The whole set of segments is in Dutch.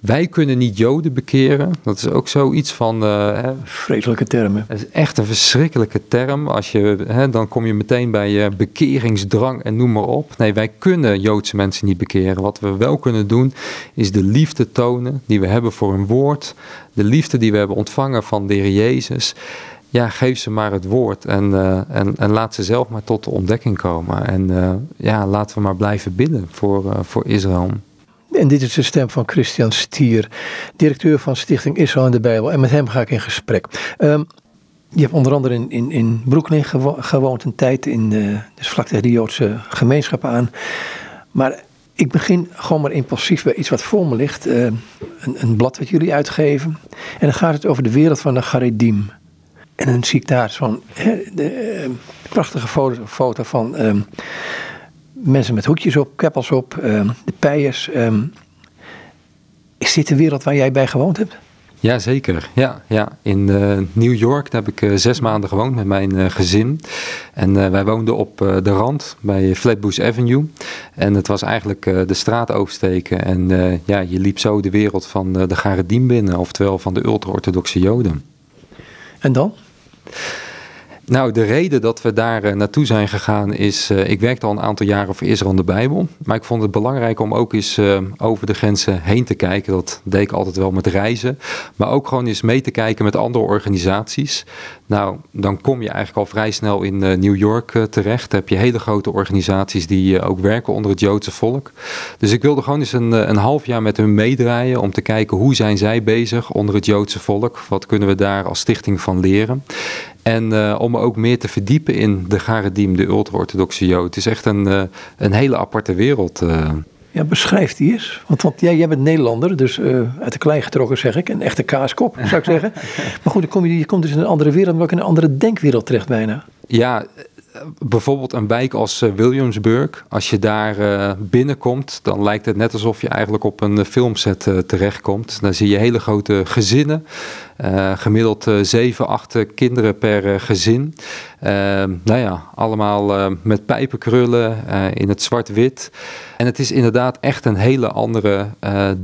Wij kunnen niet Joden bekeren. Dat is ook zoiets van. Uh, Vreselijke termen. Het is echt een verschrikkelijke term. Als je, hè, dan kom je meteen bij uh, bekeringsdrang en noem maar op. Nee, wij kunnen Joodse mensen niet bekeren. Wat we wel kunnen doen, is de liefde tonen die we hebben voor hun woord. De liefde die we hebben ontvangen van de Heer Jezus. Ja, geef ze maar het woord en, uh, en, en laat ze zelf maar tot de ontdekking komen. En ja, laten we maar blijven bidden voor, voor Israël. En dit is de stem van Christian Stier, directeur van Stichting Israël in de Bijbel. En met hem ga ik in gesprek. Um, je hebt onder andere in, in, in Brooklyn gewoond een tijd, in de, dus vlak tegen de Joodse gemeenschap aan. Maar ik begin gewoon maar impulsief bij iets wat voor me ligt. Uh, een, een, blad wat jullie uitgeven. En dan gaat het over de wereld van de Garedim. En dan zie ik daar zo'n uh, prachtige foto, foto van... Uh, mensen met hoedjes op, keppels op, ehm, de pijers. Ehm, is dit de wereld waar jij bij gewoond hebt? Jazeker, ja, ja. In uh, New York daar heb ik uh, zes maanden gewoond met mijn uh, gezin. En wij woonden op de rand bij Flatbush Avenue. En het was eigenlijk de straat oversteken. En ja, je liep zo de wereld van de Garedim binnen, oftewel van de ultra-orthodoxe Joden. En dan? Nou, de reden dat we daar uh, naartoe zijn gegaan is, uh, ik werkte al een aantal jaren voor Israël de Bijbel, maar ik vond het belangrijk om ook eens uh, over de grenzen heen te kijken. Dat deed ik altijd wel met reizen, maar ook gewoon eens mee te kijken met andere organisaties. Nou, dan kom je eigenlijk al vrij snel in New York terecht. Dan heb je hele grote organisaties die ook werken onder het Joodse volk. Dus ik wilde gewoon eens een, een half jaar met hun meedraaien om te kijken hoe zijn zij bezig onder het Joodse volk. Wat kunnen we daar als stichting van leren? En uh, om ook meer te verdiepen in de Garedim, de ultra-orthodoxe Jood. Het is echt een, uh, een hele aparte wereld. Uh. Ja, beschrijf die eens. Want, want jij, jij bent Nederlander, dus uit de klei getrokken zeg ik. Een echte kaaskop, zou ik zeggen. maar goed, dan kom je, je komt dus in een andere wereld, maar ook in een andere denkwereld terecht bijna. Ja, bijvoorbeeld een wijk als eh, Williamsburg, als je daar binnenkomt, dan lijkt het net alsof je eigenlijk op een filmset terechtkomt. Dan zie je hele grote gezinnen, uh, gemiddeld 7, 8 kinderen per gezin. nou ja, allemaal met pijpenkrullen in het zwart-wit. En het is inderdaad echt een hele andere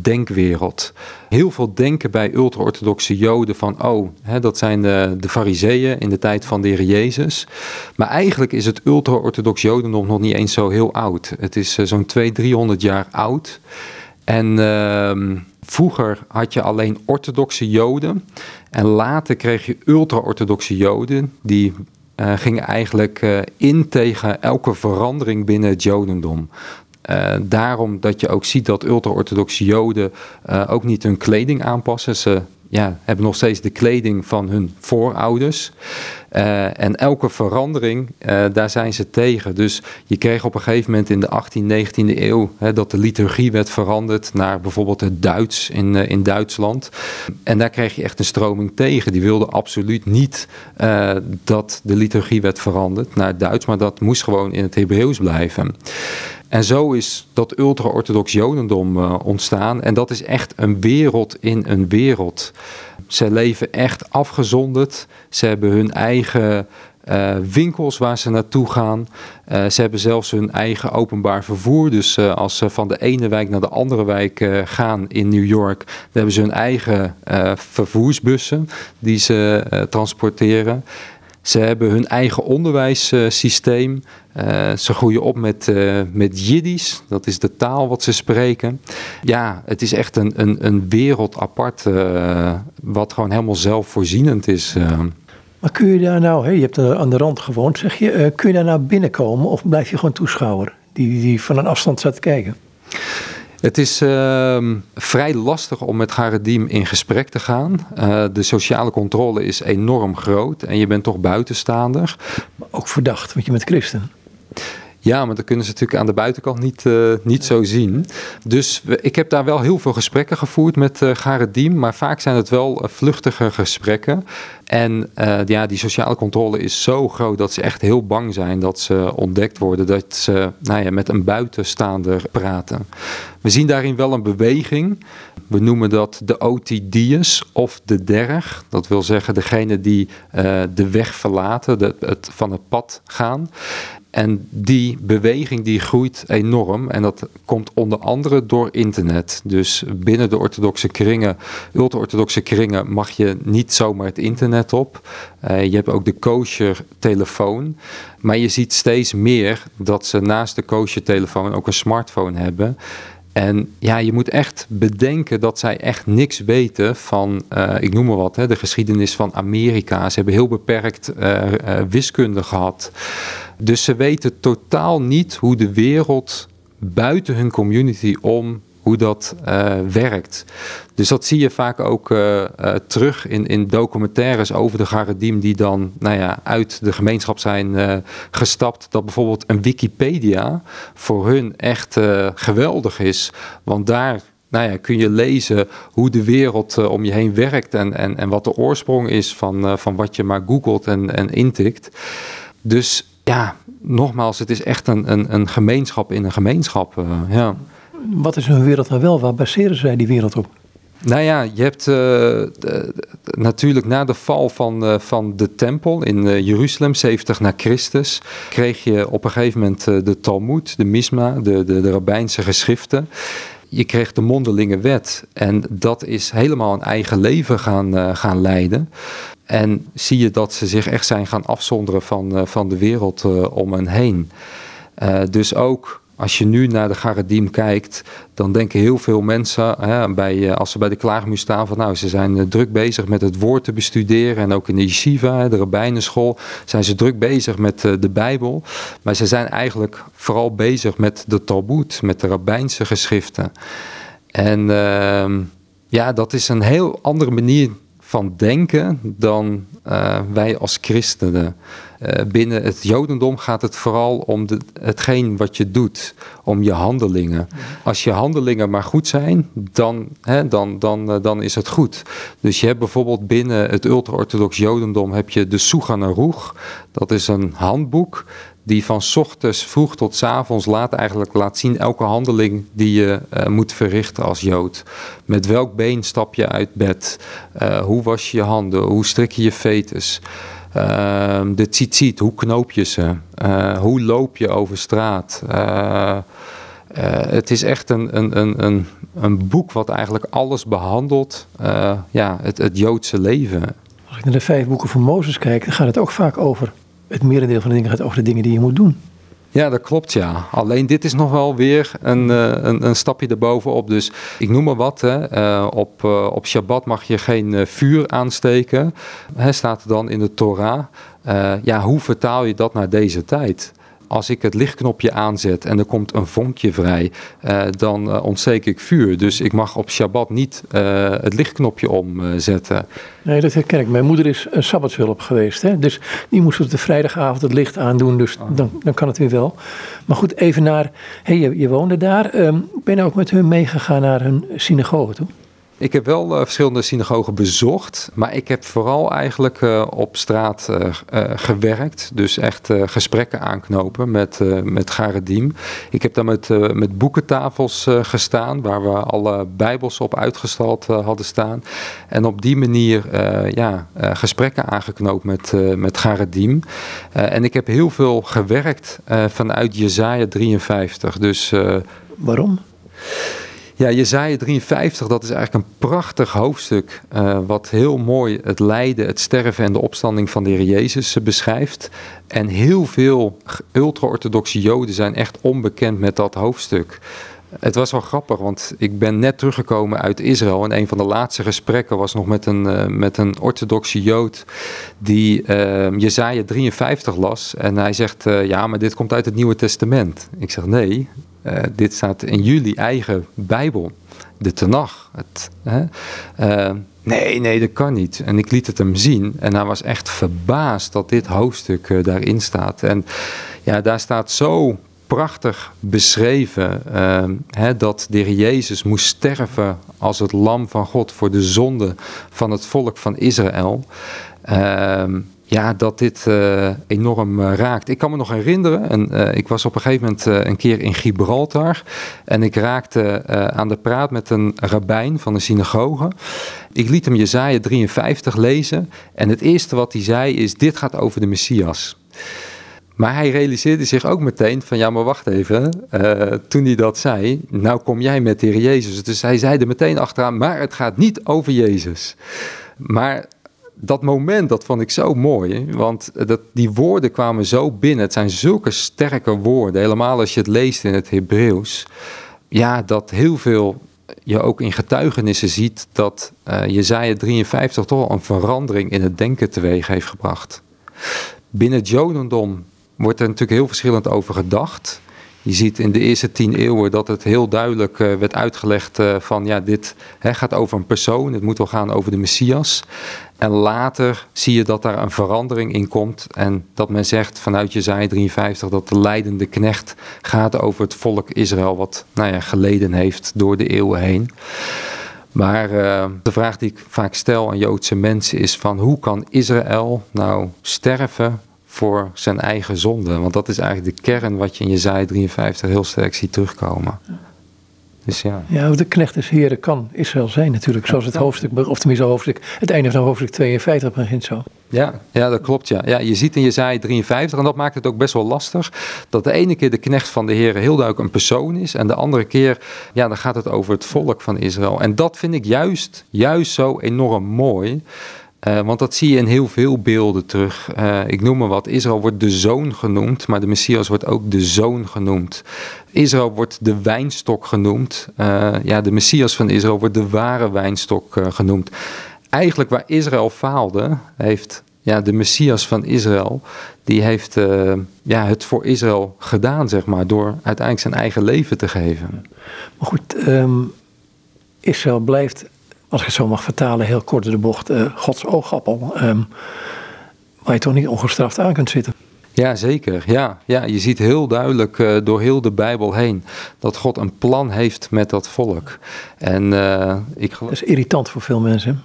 denkwereld. Heel veel denken bij ultra-orthodoxe Joden van, oh, hè, dat zijn de, de fariseeën in de tijd van de Heer Jezus. Maar eigenlijk is het ultra-orthodox Jodendom nog niet eens zo heel oud. Het is uh, zo'n 200, 300 jaar oud. En uh, vroeger had je alleen orthodoxe Joden. En later kreeg je ultra-orthodoxe Joden. Die uh, gingen eigenlijk uh, in tegen elke verandering binnen het Jodendom. Uh, daarom dat je ook ziet dat ultra-orthodoxe Joden ook niet hun kleding aanpassen. Ze ja, hebben nog steeds de kleding van hun voorouders. Uh, en elke verandering, uh, daar zijn ze tegen. Dus je kreeg op een gegeven moment in de 18e, 19e eeuw hè, dat de liturgie werd veranderd naar bijvoorbeeld het Duits in, uh, in Duitsland. En daar kreeg je echt een stroming tegen. Die wilde absoluut niet dat de liturgie werd veranderd naar het Duits, maar dat moest gewoon in het Hebreeuws blijven. En zo is dat ultra-orthodox Jodendom uh, ontstaan. En dat is echt een wereld in een wereld. Ze leven echt afgezonderd. Ze hebben hun eigen uh, winkels waar ze naartoe gaan. Uh, ze hebben zelfs hun eigen openbaar vervoer. Dus als ze van de ene wijk naar de andere wijk gaan in New York, dan hebben ze hun eigen vervoersbussen die ze transporteren. Ze hebben hun eigen onderwijssysteem. Uh, ze groeien op met, uh, met Jiddisch, dat is de taal wat ze spreken. Ja, het is echt een, een, een wereld apart, uh, wat gewoon helemaal zelfvoorzienend is. Maar kun je daar nou, je hebt aan de rand gewoond, zeg je, kun je daar nou binnenkomen of blijf je gewoon toeschouwer die, die van een afstand staat te kijken? Het is uh, vrij lastig om met Garedim in gesprek te gaan. Uh, de sociale controle is enorm groot en je bent toch buitenstaander. Maar ook verdacht, want je bent christen. Ja, maar dat kunnen ze natuurlijk aan de buitenkant niet, uh, niet zo zien. Dus we, ik heb daar wel heel veel gesprekken gevoerd met uh, Garedim, maar vaak zijn het wel uh, vluchtige gesprekken. En ja, die sociale controle is zo groot dat ze echt heel bang zijn dat ze ontdekt worden, dat ze nou ja, met een buitenstaander praten. We zien daarin wel een beweging. We noemen dat de OTD'ers of de derg. Dat wil zeggen degene die uh, de weg verlaten, het, van het pad gaan. En die beweging die groeit enorm en dat komt onder andere door internet. Dus binnen de orthodoxe kringen, ultra-orthodoxe kringen, mag je niet zomaar het internet op. Uh, je hebt ook de kosher telefoon. Maar je ziet steeds meer dat ze naast de kosher telefoon ook een smartphone hebben. En ja, je moet echt bedenken dat zij echt niks weten van, uh, ik noem maar wat, hè, de geschiedenis van Amerika. Ze hebben heel beperkt uh, uh, wiskunde gehad. Dus ze weten totaal niet hoe de wereld buiten hun community om hoe dat uh, werkt. Dus dat zie je vaak ook uh, uh, terug in, in documentaires over de Garedim die dan nou ja, uit de gemeenschap zijn gestapt. Dat bijvoorbeeld een Wikipedia voor hun echt geweldig is. Want daar nou ja, kun je lezen hoe de wereld om je heen werkt en, en, en wat de oorsprong is van, van wat je maar googelt en, en intikt. Dus ja, nogmaals, het is echt een, een, een gemeenschap in een gemeenschap. ja. Wat is hun wereld dan wel? Waar baseren zij die wereld op? Nou ja, je hebt uh, natuurlijk na de val van, uh, van de tempel in Jeruzalem, 70 na Christus, kreeg je op een gegeven moment de Talmud, de Misma, de, de, de rabbijnse geschriften. Je kreeg de mondelinge wet en dat is helemaal een eigen leven gaan, gaan leiden. En zie je dat ze zich echt zijn gaan afzonderen van, van de wereld om hen heen. dus ook als je nu naar de Garedim kijkt, dan denken heel veel mensen, hè, bij, als ze bij de klaagmuur staan, van nou, ze zijn druk bezig met het woord te bestuderen. En ook in de yeshiva, de rabbijnenschool, zijn ze druk bezig met de Bijbel. Maar ze zijn eigenlijk vooral bezig met de Talmud, met de rabbijnse geschriften. En uh, ja, dat is een heel andere manier van denken dan wij als christenen. Uh, binnen het Jodendom gaat het vooral om de, hetgeen wat je doet, om je handelingen. Als je handelingen maar goed zijn, dan, hè, dan, dan, uh, dan is het goed. Dus je hebt bijvoorbeeld binnen het ultra-orthodox Jodendom heb je de Sugan Aruch. Dat is een handboek die van ochtends vroeg tot s avonds laat eigenlijk laat zien elke handeling die je uh, moet verrichten als Jood. Met welk been stap je uit bed? Hoe was je je handen? Hoe strik je je fetus? Uh, de tzitzit, hoe knoop je ze? hoe loop je over straat? het is echt een, een, een, een, een boek wat eigenlijk alles behandelt, ja, het, het Joodse leven. Als ik naar de vijf boeken van Mozes kijk, dan gaat het ook vaak over het merendeel van de dingen gaat over de dingen die je moet doen. Ja, dat klopt ja. Alleen dit is nog wel weer een, een, een stapje erbovenop. Dus ik noem maar wat. Hè. Uh, op, uh, op Shabbat mag je geen vuur aansteken. Hè, staat er dan in de Torah. ja, hoe vertaal je dat naar deze tijd? Als ik het lichtknopje aanzet en er komt een vonkje vrij, uh, dan uh, ontsteek ik vuur. Dus ik mag op Shabbat niet uh, het lichtknopje omzetten. nee, dat herken ik. Mijn moeder is een sabbatshulp geweest. Hè? Dus die moest op de vrijdagavond het licht aandoen. Dus oh. dan, dan kan het weer wel. Maar goed, even naar... Hey, je, je woonde daar. Um, ben je ook met hun meegegaan naar hun synagoge toe? Ik heb wel uh, verschillende synagogen bezocht, maar ik heb vooral eigenlijk uh, op straat uh, gewerkt. Dus echt gesprekken aanknopen met, met Garedim. Ik heb daar met, met boekentafels gestaan, waar we alle bijbels op uitgestald hadden staan. En op die manier ja, gesprekken aangeknoopt met, met Garedim. en ik heb heel veel gewerkt vanuit Jezaja 53. Dus, Waarom? Ja, Jezaja 53, dat is eigenlijk een prachtig hoofdstuk. Uh, wat heel mooi het lijden, het sterven en de opstanding van de Heer Jezus uh, beschrijft. En heel veel ultra-orthodoxe Joden zijn echt onbekend met dat hoofdstuk. Het was wel grappig, want ik ben net teruggekomen uit Israël. En een van de laatste gesprekken was nog met een, uh, met een orthodoxe Jood. die Jezaja 53 las. En hij zegt: Ja, maar dit komt uit het Nieuwe Testament. Ik zeg: Nee, uh, dit staat in jullie eigen Bijbel, de Tenach. Het, uh, nee, nee, dat kan niet. En ik liet het hem zien en hij was echt verbaasd dat dit hoofdstuk uh, daarin staat. En ja, daar staat zo prachtig beschreven hè, dat de Heer Jezus moest sterven als het lam van God voor de zonde van het volk van Israël. Ja, dat dit uh, enorm uh, raakt. Ik kan me nog herinneren, en, uh, ik was op een gegeven moment een keer in Gibraltar en ik raakte aan de praat met een rabbijn van de synagoge. Ik liet hem Jezaja 53 lezen en het eerste wat hij zei is, dit gaat over de Messias. Maar hij realiseerde zich ook meteen van ja, maar wacht even. toen hij dat zei, nou kom jij met de Heer Jezus. Dus hij zei er meteen achteraan, maar het gaat niet over Jezus. Maar dat moment, dat vond ik zo mooi. Want dat, die woorden kwamen zo binnen. Het zijn zulke sterke woorden. Helemaal als je het leest in het Hebreeuws. Ja, dat heel veel je ook in getuigenissen ziet dat uh, Jezaja 53 toch een verandering in het denken teweeg heeft gebracht. Binnen het Jodendom wordt er natuurlijk heel verschillend over gedacht. Je ziet in de eerste tien eeuwen dat het heel duidelijk uh, werd uitgelegd uh, van ja, dit hè, gaat over een persoon, het moet wel gaan over de Messias. En later zie je dat daar een verandering in komt en dat men zegt vanuit Jezaja 53 dat de leidende knecht gaat over het volk Israël wat nou ja, geleden heeft door de eeuwen heen. Maar uh, de vraag die ik vaak stel aan Joodse mensen is van hoe kan Israël nou sterven voor zijn eigen zonde. Want dat is eigenlijk de kern wat je in Jezaja 53 heel sterk ziet terugkomen. Dus ja. ja, de knecht des heren kan Israël zijn natuurlijk. Zoals het hoofdstuk, of tenminste hoofdstuk, het einde van hoofdstuk 52 begint zo. Ja, ja, dat klopt. Ja. Ja, je ziet in Jezaja 53, en dat maakt het ook best wel lastig, dat de ene keer de knecht van de Heer heel duidelijk een persoon is, en de andere keer, ja, dan gaat het over het volk van Israël. En dat vind ik juist, juist zo enorm mooi. Uh, want dat zie je in heel veel beelden terug. Uh, ik noem maar wat. Israël wordt de zoon genoemd, maar de Messias wordt ook de zoon genoemd. Israël wordt de wijnstok genoemd. Uh, ja, de Messias van Israël wordt de ware wijnstok genoemd. Eigenlijk waar Israël faalde, heeft ja, de Messias van Israël, die heeft ja, het voor Israël gedaan, zeg maar, door uiteindelijk zijn eigen leven te geven. Maar goed, um, Israël blijft als ik het zo mag vertalen, heel kort de bocht, uh, Gods oogappel. Um, waar je toch niet ongestraft aan kunt zitten. Ja, zeker. Ja, ja, je ziet heel duidelijk uh, door heel de Bijbel heen dat God een plan heeft met dat volk. En, uh, ik geloof... Dat is irritant voor veel mensen.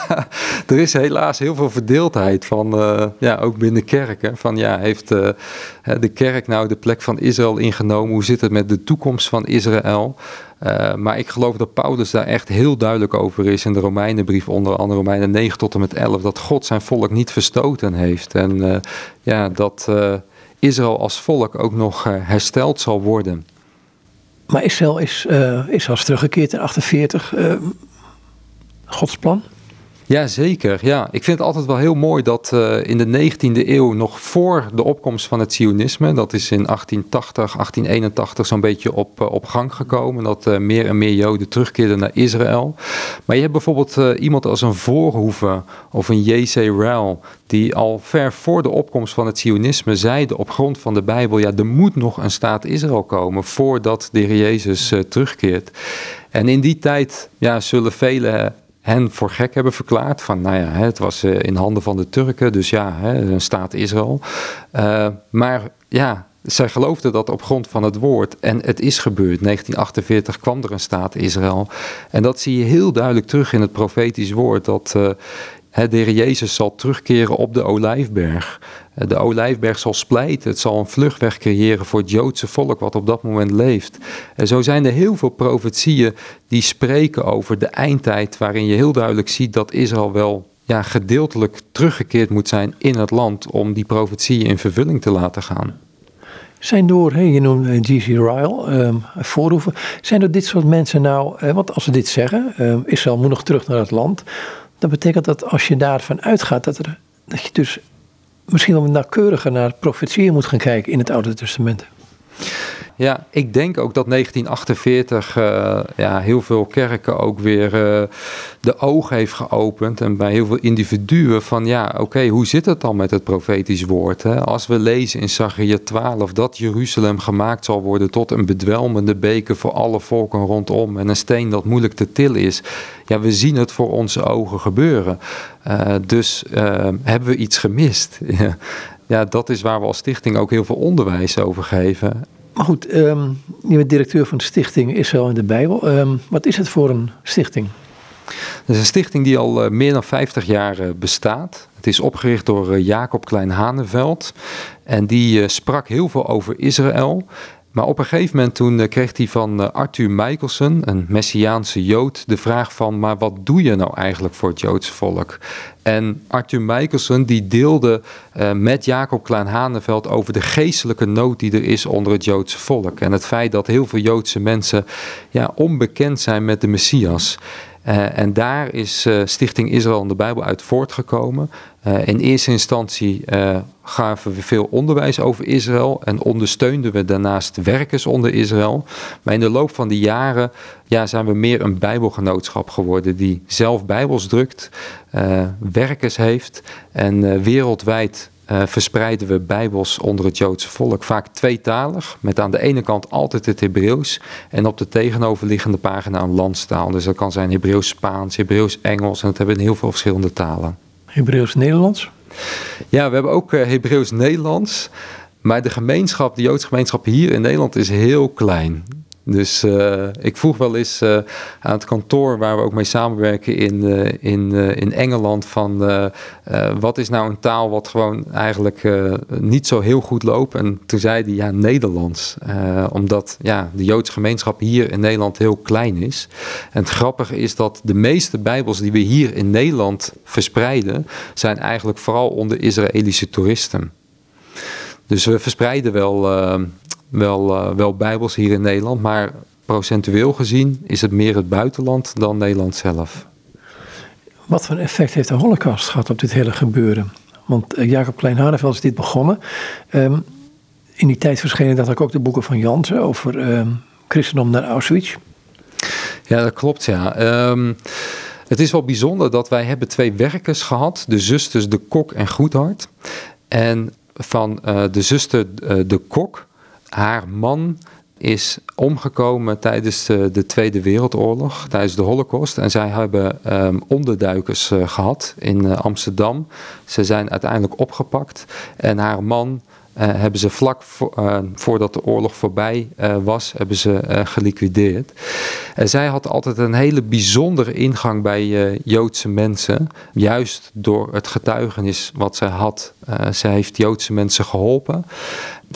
er is helaas heel veel verdeeldheid van, uh, ja, ook binnen kerken. Van ja, heeft de kerk nou de plek van Israël ingenomen? Hoe zit het met de toekomst van Israël? Uh, maar ik geloof dat Paulus daar echt heel duidelijk over is in de Romeinenbrief, onder andere Romeinen 9 tot en met 11, dat God zijn volk niet verstoten heeft. En uh, ja, dat uh, Israël als volk ook nog hersteld zal worden. Maar Israël is, is teruggekeerd in 48. Gods plan? Ja, zeker. Ja. Ik vind het altijd wel heel mooi dat uh, in de 19e eeuw, nog voor de opkomst van het Zionisme, dat is in 1880, 1881 zo'n beetje op, uh, op gang gekomen, dat uh, meer en meer Joden terugkeerden naar Israël. Maar je hebt bijvoorbeeld iemand als een Voorhoeven of een J.C. Ryle, die al ver voor de opkomst van het Zionisme zeiden op grond van de Bijbel, ja, er moet nog een staat Israël komen voordat de Heer Jezus terugkeert. En in die tijd ja, zullen velen hen voor gek hebben verklaard. Van nou ja, het was eh, in handen van de Turken, dus ja, een staat Israël. Uh, maar ja, zij geloofden dat op grond van het woord. En het is gebeurd. 1948 kwam er een staat Israël. En dat zie je heel duidelijk terug in het profetisch woord. Dat uh, de Heer Jezus zal terugkeren op de Olijfberg. De Olijfberg zal splijten. Het zal een vluchtweg creëren voor het Joodse volk wat op dat moment leeft. En zo zijn er heel veel profetieën die spreken over de eindtijd. Waarin je heel duidelijk ziet dat Israël wel ja, gedeeltelijk teruggekeerd moet zijn in het land. Om die profetieën in vervulling te laten gaan. Zijn door, je noemt eh, G.C. Ryle, um. Zijn er dit soort mensen nou, uh, want als ze dit zeggen, uh, Israël moet nog terug naar het land. Dan betekent dat als je daarvan uitgaat dat, er, dat je dus misschien wel nauwkeuriger naar profetieën moet gaan kijken in het Oude Testament. Ja, ik denk ook dat 1948 uh, eh, ja, heel veel kerken ook weer uh, de ogen heeft geopend. En bij heel veel individuen van ja, oké, hoe zit het dan met het profetisch woord? Hè? Als we lezen in Zachariah 12 dat Jeruzalem gemaakt zal worden tot een bedwelmende beker voor alle volken rondom. En een steen dat moeilijk te tillen is. Ja, we zien het voor onze ogen gebeuren. Uh, dus hebben we iets gemist? ja, dat is waar we als stichting ook heel veel onderwijs over geven. Maar goed, um, je bent directeur van de stichting Israël in de Bijbel. Um, wat is het voor een stichting? Dat is een stichting die al meer dan 50 jaar bestaat. Het is opgericht door Jacob Klein Haneveld. En die sprak heel veel over Israël. Maar op een gegeven moment toen eh, kreeg hij van eh, Arthur Michelson, een Messiaanse Jood, de vraag van, maar wat doe je nou eigenlijk voor het Joodse volk? En Arthur Michelson die deelde uh, met Jacob Klein-Haneveld over de geestelijke nood die er is onder het Joodse volk. En het feit dat heel veel Joodse mensen ja, onbekend zijn met de Messias. En daar is Stichting Israël en de Bijbel uit voortgekomen. Uh, in eerste instantie gaven we veel onderwijs over Israël en ondersteunden we daarnaast werkers onder Israël. Maar in de loop van die jaren ja, zijn we meer een Bijbelgenootschap geworden die zelf Bijbels drukt, werkers heeft en wereldwijd verspreiden we Bijbels onder het Joodse volk. Vaak tweetalig, met aan de ene kant altijd het Hebreeuws en op de tegenoverliggende pagina een landstaal. Dus dat kan zijn Hebreeuws-Spaans, Hebreeuws-Engels en dat hebben we in heel veel verschillende talen. Hebreeuws-Nederlands? Ja, we hebben ook uh, Hebreeuws-Nederlands. Maar de gemeenschap, de Joodse gemeenschap hier in Nederland is heel klein. Dus uh, ik vroeg wel eens uh, aan het kantoor waar we ook mee samenwerken in, uh, in, in Engeland van wat is nou een taal wat gewoon eigenlijk niet zo heel goed loopt. En toen zei hij ja Nederlands. omdat ja, de Joodse gemeenschap hier in Nederland heel klein is. En het grappige is dat de meeste bijbels die we hier in Nederland verspreiden zijn eigenlijk vooral onder Israëlische toeristen. Dus we verspreiden wel wel bijbels hier in Nederland, maar procentueel gezien is het meer het buitenland dan Nederland zelf. Wat voor effect heeft de holocaust gehad op dit hele gebeuren? Want uh, Jacob Klein-Hareveld is dit begonnen. Um, in die tijd verschenen dat ook de boeken van Jansen over um, christendom naar Auschwitz. Ja, dat klopt ja. Um, het is wel bijzonder dat wij hebben twee werkers gehad. De zusters De Kok en Goedhart. En van uh, de zuster De Kok haar man is omgekomen tijdens de, de, Tweede Wereldoorlog, tijdens de Holocaust. En zij hebben um, onderduikers uh, gehad in uh, Amsterdam. Ze zijn uiteindelijk opgepakt en haar man uh, hebben ze vlak voor, voordat de oorlog voorbij was, hebben ze geliquideerd. En zij had altijd een hele bijzondere ingang bij Joodse mensen, juist door het getuigenis wat zij had. zij heeft Joodse mensen geholpen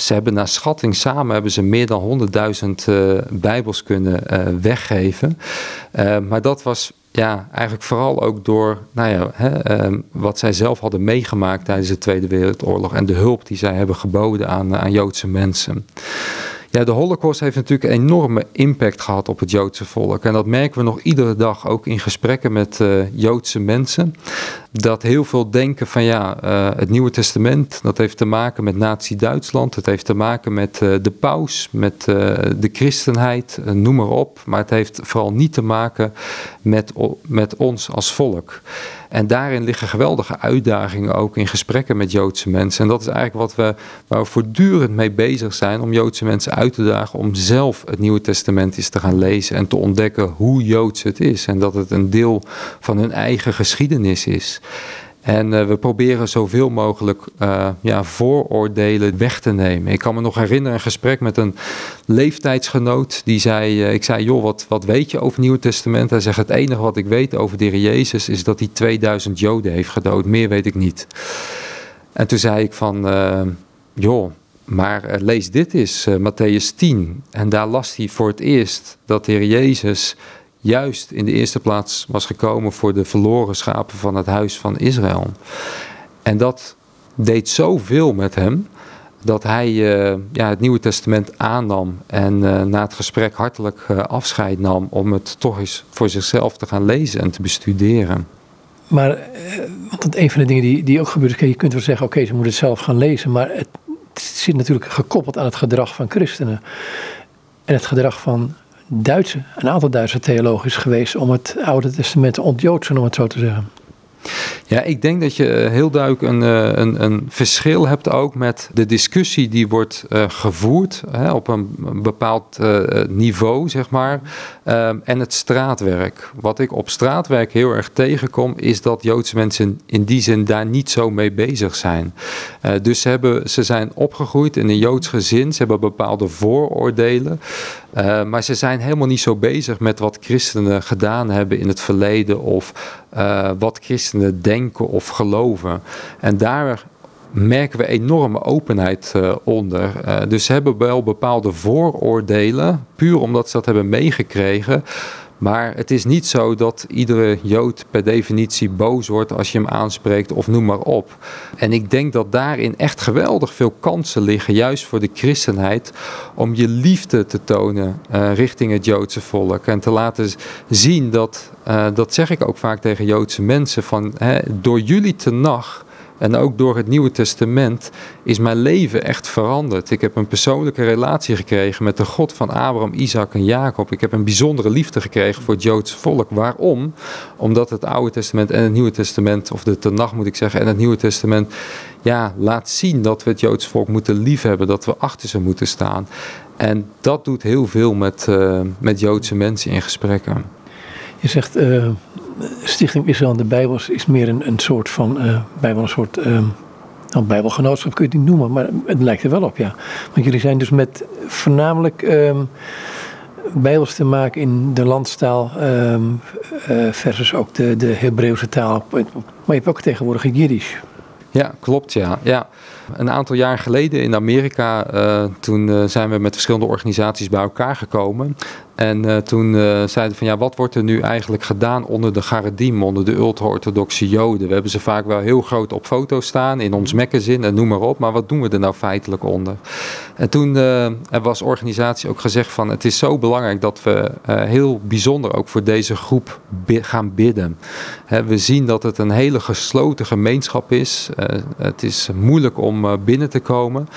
ze hebben naar schatting samen hebben ze meer dan 100.000 uh, bijbels kunnen uh, weggeven. Uh, maar dat was ja, eigenlijk vooral ook door nou ja, hè, ehm, wat zij zelf hadden meegemaakt tijdens de Tweede Wereldoorlog en de hulp die zij hebben geboden aan, aan Joodse mensen. Ja, de Holocaust heeft natuurlijk een enorme impact gehad op het Joodse volk. En dat merken we nog iedere dag ook in gesprekken met uh, Joodse mensen. Dat heel veel denken van ja, uh, het Nieuwe Testament, dat heeft te maken met Nazi-Duitsland. Het heeft te maken met uh, de paus, met de christenheid, noem maar op. Maar het heeft vooral niet te maken met, met ons als volk. En daarin liggen geweldige uitdagingen ook in gesprekken met Joodse mensen. En dat is eigenlijk wat we, waar we voortdurend mee bezig zijn om Joodse mensen uit te dagen om zelf het Nieuwe Testament eens te gaan lezen en te ontdekken hoe Joods het is. En dat het een deel van hun eigen geschiedenis is. En uh, we proberen zoveel mogelijk uh, ja, vooroordelen weg te nemen. Ik kan me nog herinneren een gesprek met een leeftijdsgenoot. Die zei, uh, ik zei, joh, wat, wat weet je over het Nieuwe Testament? Hij zegt, het enige wat ik weet over de Heer Jezus is dat hij 2000 Joden heeft gedood. Meer weet ik niet. En toen zei ik van, joh, maar lees dit eens, Matthäus 10. En daar las hij voor het eerst dat de Heer Jezus juist in de eerste plaats was gekomen voor de verloren schapen van het huis van Israël. En dat deed zoveel met hem dat hij uh, ja, het Nieuwe Testament aannam en uh, na het gesprek hartelijk uh, afscheid nam om het toch eens voor zichzelf te gaan lezen en te bestuderen. Maar want een van de dingen die, die ook gebeurt, je kunt wel zeggen, oké, ze moeten het zelf gaan lezen, maar het zit natuurlijk gekoppeld aan het gedrag van christenen. En het gedrag van Duitse, een aantal Duitse theologen is geweest om het Oude Testament te ontjoodsen, om het zo te zeggen. Ja, ik denk dat je eh, heel duidelijk een, eh, een, een verschil hebt ook met de discussie die wordt uh, gevoerd hè, op een bepaald niveau, zeg maar, um, en het straatwerk. Wat ik op straatwerk heel erg tegenkom, is dat Joodse mensen in die zin daar niet zo mee bezig zijn. dus ze, hebben, ze zijn opgegroeid in een Joods gezin, ze hebben bepaalde vooroordelen. Maar ze zijn helemaal niet zo bezig met wat christenen gedaan hebben in het verleden of wat christenen denken of geloven. En daar merken we enorme openheid uh, onder. dus ze hebben wel bepaalde vooroordelen, puur omdat ze dat hebben meegekregen. Maar het is niet zo dat iedere Jood per definitie boos wordt als je hem aanspreekt of noem maar op. En ik denk dat daarin echt geweldig veel kansen liggen, juist voor de christenheid, om je liefde te tonen uh, richting het Joodse volk. En te laten zien dat, uh, dat zeg ik ook vaak tegen Joodse mensen, van hè, door jullie te nacht en ook door het Nieuwe Testament is mijn leven echt veranderd. Ik heb een persoonlijke relatie gekregen met de God van Abraham, Isaac en Jacob. Ik heb een bijzondere liefde gekregen voor het Joodse volk. Waarom? Omdat het Oude Testament en het Nieuwe Testament, of de Tenach moet ik zeggen, en het Nieuwe Testament, ja, laat zien dat we het Joodse volk moeten liefhebben, dat we achter ze moeten staan. En dat doet heel veel met, uh, met Joodse mensen in gesprekken. Je zegt, uh, Stichting Israël en de Bijbels is meer een, een soort van, uh, bijbel een soort, uh, nou, bijbelgenootschap kun je het niet noemen, maar het lijkt er wel op, ja. Want jullie zijn dus met voornamelijk um, bijbels te maken in de landstaal um, uh, versus ook de, de Hebreeuwse taal. Maar je hebt ook tegenwoordig het Jiddisch. Ja, klopt, ja. ja. Een aantal jaar geleden in Amerika, toen zijn we met verschillende organisaties bij elkaar gekomen. En uh, toen uh, zeiden van ja, wat wordt er nu eigenlijk gedaan onder de Garedim, onder de ultra-orthodoxe Joden? We hebben ze vaak wel heel groot op foto staan, in ons magazine en noem maar op, maar wat doen we er nou feitelijk onder? En toen uh, er was organisatie ook gezegd van het is zo belangrijk dat we heel bijzonder ook voor deze groep bi gaan bidden. Hè, we zien dat het een hele gesloten gemeenschap is. het is moeilijk om binnen te komen.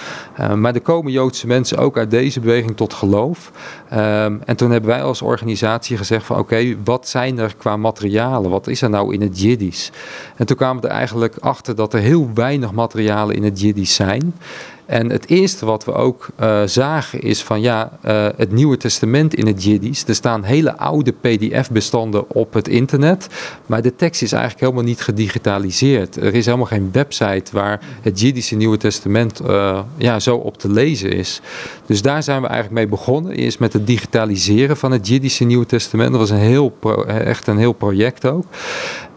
maar er komen Joodse mensen ook uit deze beweging tot geloof. Um, en toen hebben wij als organisatie gezegd van oké, wat zijn er qua materialen? Wat is er nou in het Jiddisch? En toen kwamen we er eigenlijk achter dat er heel weinig materialen in het Jiddisch zijn. En het eerste wat we ook uh, zagen is van ja, uh, het Nieuwe Testament in het Jiddisch. Er staan hele oude PDF-bestanden op het internet, maar de tekst is eigenlijk helemaal niet gedigitaliseerd. Er is helemaal geen website waar het Jiddische Nieuwe Testament uh, ja, zo op te lezen is. Dus daar zijn we eigenlijk mee begonnen. Eerst met het digitaliseren van het Jiddische Nieuwe Testament. Dat was een heel echt een heel project ook.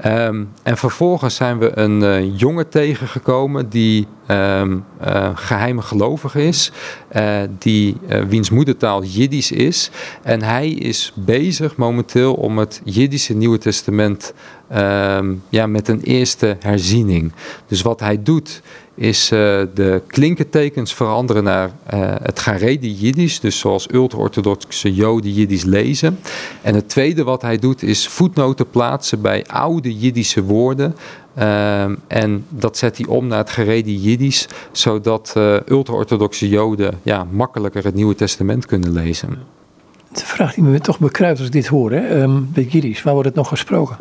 Um, en vervolgens zijn we een jongen tegengekomen die um, uh, geheime gelovige is, uh, die, uh, wiens moedertaal Jiddisch is. En hij is bezig momenteel om het Jiddische Nieuwe Testament um, ja, met een eerste herziening. Dus wat hij doet is de klinkentekens veranderen naar het Garedi Jiddisch, dus zoals ultra-orthodoxe Joden Jiddisch lezen. En het tweede wat hij doet is voetnoten plaatsen bij oude Jiddische woorden Um, en dat zet hij om naar het gerede Jiddisch, zodat uh, ultra-orthodoxe Joden ja, makkelijker het Nieuwe Testament kunnen lezen. De vraag die me toch bekruipt als ik dit hoor, hè? Um, bij Jiddisch, waar wordt het nog gesproken?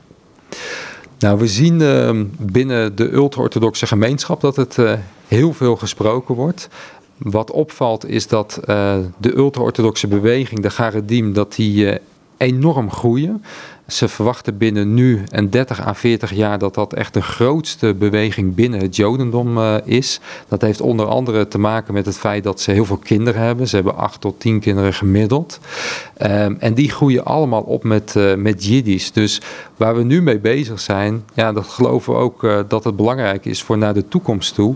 Nou, we zien uh, binnen de ultra-orthodoxe gemeenschap dat het uh, heel veel gesproken wordt. Wat opvalt is dat uh, de ultra-orthodoxe beweging, de Garedim, dat die enorm groeien. Ze verwachten binnen nu en 30 à 40 jaar dat dat echt de grootste beweging binnen het Jodendom uh, is. Dat heeft onder andere te maken met het feit dat ze heel veel kinderen hebben. Ze hebben 8 tot 10 kinderen gemiddeld. Um, en die groeien allemaal op met, uh, met Jiddisch. Dus waar we nu mee bezig zijn, ja, dat geloven we ook uh, dat het belangrijk is voor naar de toekomst toe.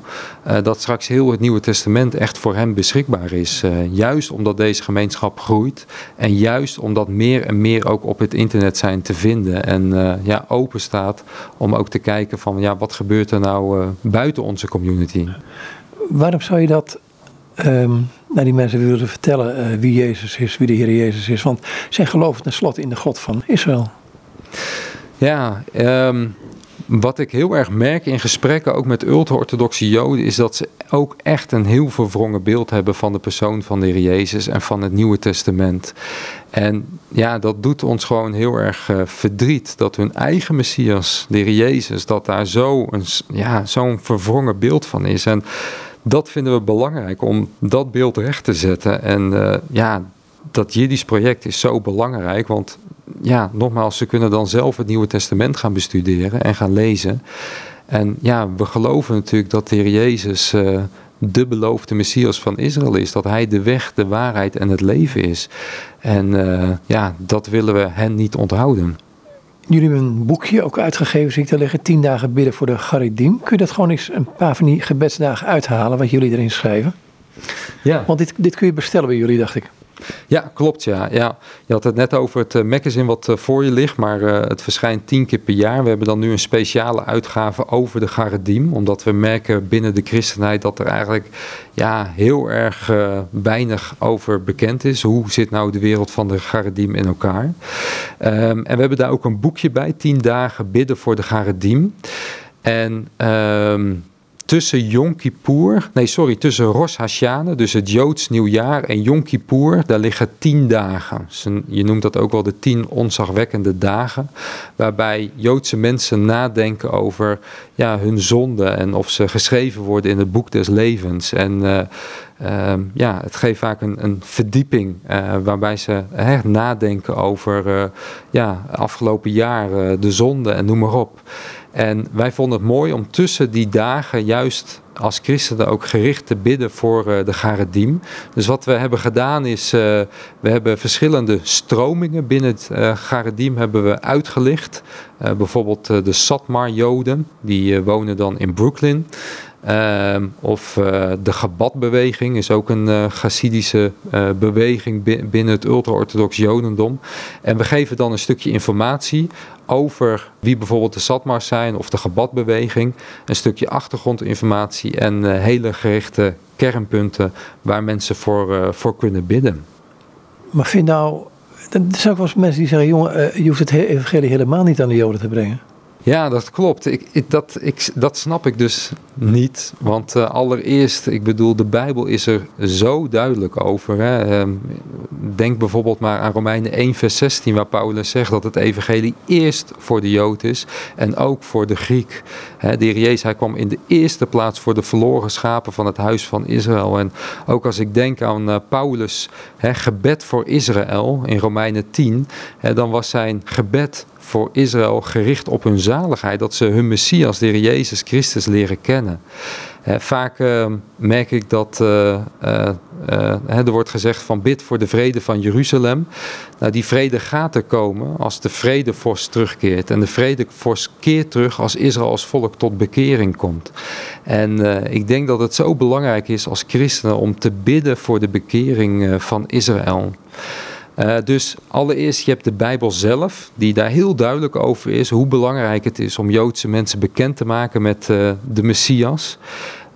dat straks heel het Nieuwe Testament echt voor hen beschikbaar is. juist omdat deze gemeenschap groeit. En juist omdat meer en meer ook op het internet zijn te vinden en uh, ja, open staat om ook te kijken van ja, wat gebeurt er nou uh, buiten onze community. Waarom zou je dat um, naar die mensen willen vertellen uh, wie Jezus is, wie de Heer Jezus is? Want zij geloven tenslotte in de God van Israël. Ja, um, wat ik heel erg merk in gesprekken, ook met ultra-orthodoxe Joden, is dat ze ook echt een heel verwrongen beeld hebben van de persoon van de Heer Jezus en van het Nieuwe Testament. En ja, dat doet ons gewoon heel erg uh, verdriet dat hun eigen Messias, de Heer Jezus, dat daar zo'n ja, zo'n verwrongen beeld van is. En dat vinden we belangrijk om dat beeld recht te zetten. En uh, ja, dat Jiddisch project is zo belangrijk, want ja, nogmaals, ze kunnen dan zelf het Nieuwe Testament gaan bestuderen en gaan lezen. En ja, we geloven natuurlijk dat de Heer Jezus uh, de beloofde Messias van Israël is. Dat hij de weg, de waarheid en het leven is. En ja, dat willen we hen niet onthouden. Jullie hebben een boekje ook uitgegeven, zie ik te liggen. Tien dagen bidden voor de Garidim. Kun je dat gewoon eens een paar van die gebedsdagen uithalen, wat jullie erin schrijven? Ja. Want dit, dit kun je bestellen bij jullie, dacht ik. Ja, klopt. Ja. Ja. Je had het net over het uh, magazine wat uh, voor je ligt, maar uh, het verschijnt tien keer per jaar. We hebben dan nu een speciale uitgave over de Garedim, omdat we merken binnen de christenheid dat er eigenlijk ja, heel erg weinig over bekend is. Hoe zit nou de wereld van de Garedim in elkaar? Um, en we hebben daar ook een boekje bij, 10 dagen bidden voor de Garedim. En um, tussen Yom Kippur, nee sorry, tussen Rosh Hashanah, dus het Joods nieuwjaar en Yom Kippur, daar liggen tien dagen. Dus je noemt dat ook wel de tien onzagwekkende dagen, waarbij Joodse mensen nadenken over ja, hun zonden en of ze geschreven worden in het boek des levens. En uh, uh, ja, het geeft vaak een, een verdieping uh, waarbij ze hè, nadenken over uh, ja, afgelopen jaar, de zonde en noem maar op. En wij vonden het mooi om tussen die dagen juist als christenen ook gericht te bidden voor uh, de Garedim. Dus wat we hebben gedaan is, uh, we hebben verschillende stromingen binnen het uh, Garedim hebben we uitgelicht. bijvoorbeeld de Satmar-Joden, die wonen dan in Brooklyn. Uh, of uh, de Gabat-beweging is ook een uh, beweging binnen het ultra-orthodox Jodendom. En we geven dan een stukje informatie over wie bijvoorbeeld de Satmars zijn of de Gabat-beweging. Een stukje achtergrondinformatie en hele gerichte kernpunten waar mensen voor, voor kunnen bidden. Maar vind nou, er zijn ook wel eens mensen die zeggen: jongen, je hoeft het evangelie helemaal niet aan de Joden te brengen. Ja, dat klopt. Ik, dat, ik, dat snap ik dus niet. Want uh, allereerst, ik bedoel, de Bijbel is er zo duidelijk over. Hè. Uh, denk bijvoorbeeld maar aan Romeinen 1, vers 16, waar Paulus zegt dat het evangelie eerst voor de Jood is en ook voor de Griek. Hè, de heer Jezus, hij kwam in de eerste plaats voor de verloren schapen van het huis van Israël. En ook als ik denk aan uh, Paulus, hè, gebed voor Israël in Romeinen 10, hè, dan was zijn gebed voor Israël gericht op hun zaligheid, dat ze hun Messias, de Heer Jezus Christus, leren kennen. vaak uh, merk ik dat uh, uh, er wordt gezegd van bid voor de vrede van Jeruzalem. Nou, die vrede gaat er komen als de vredevorst terugkeert. En de vredevorst keert terug als Israël als volk tot bekering komt. En ik denk dat het zo belangrijk is als christenen om te bidden voor de bekering van Israël. Uh, dus allereerst, je hebt de Bijbel zelf, die daar heel duidelijk over is hoe belangrijk het is om Joodse mensen bekend te maken met uh, de Messias.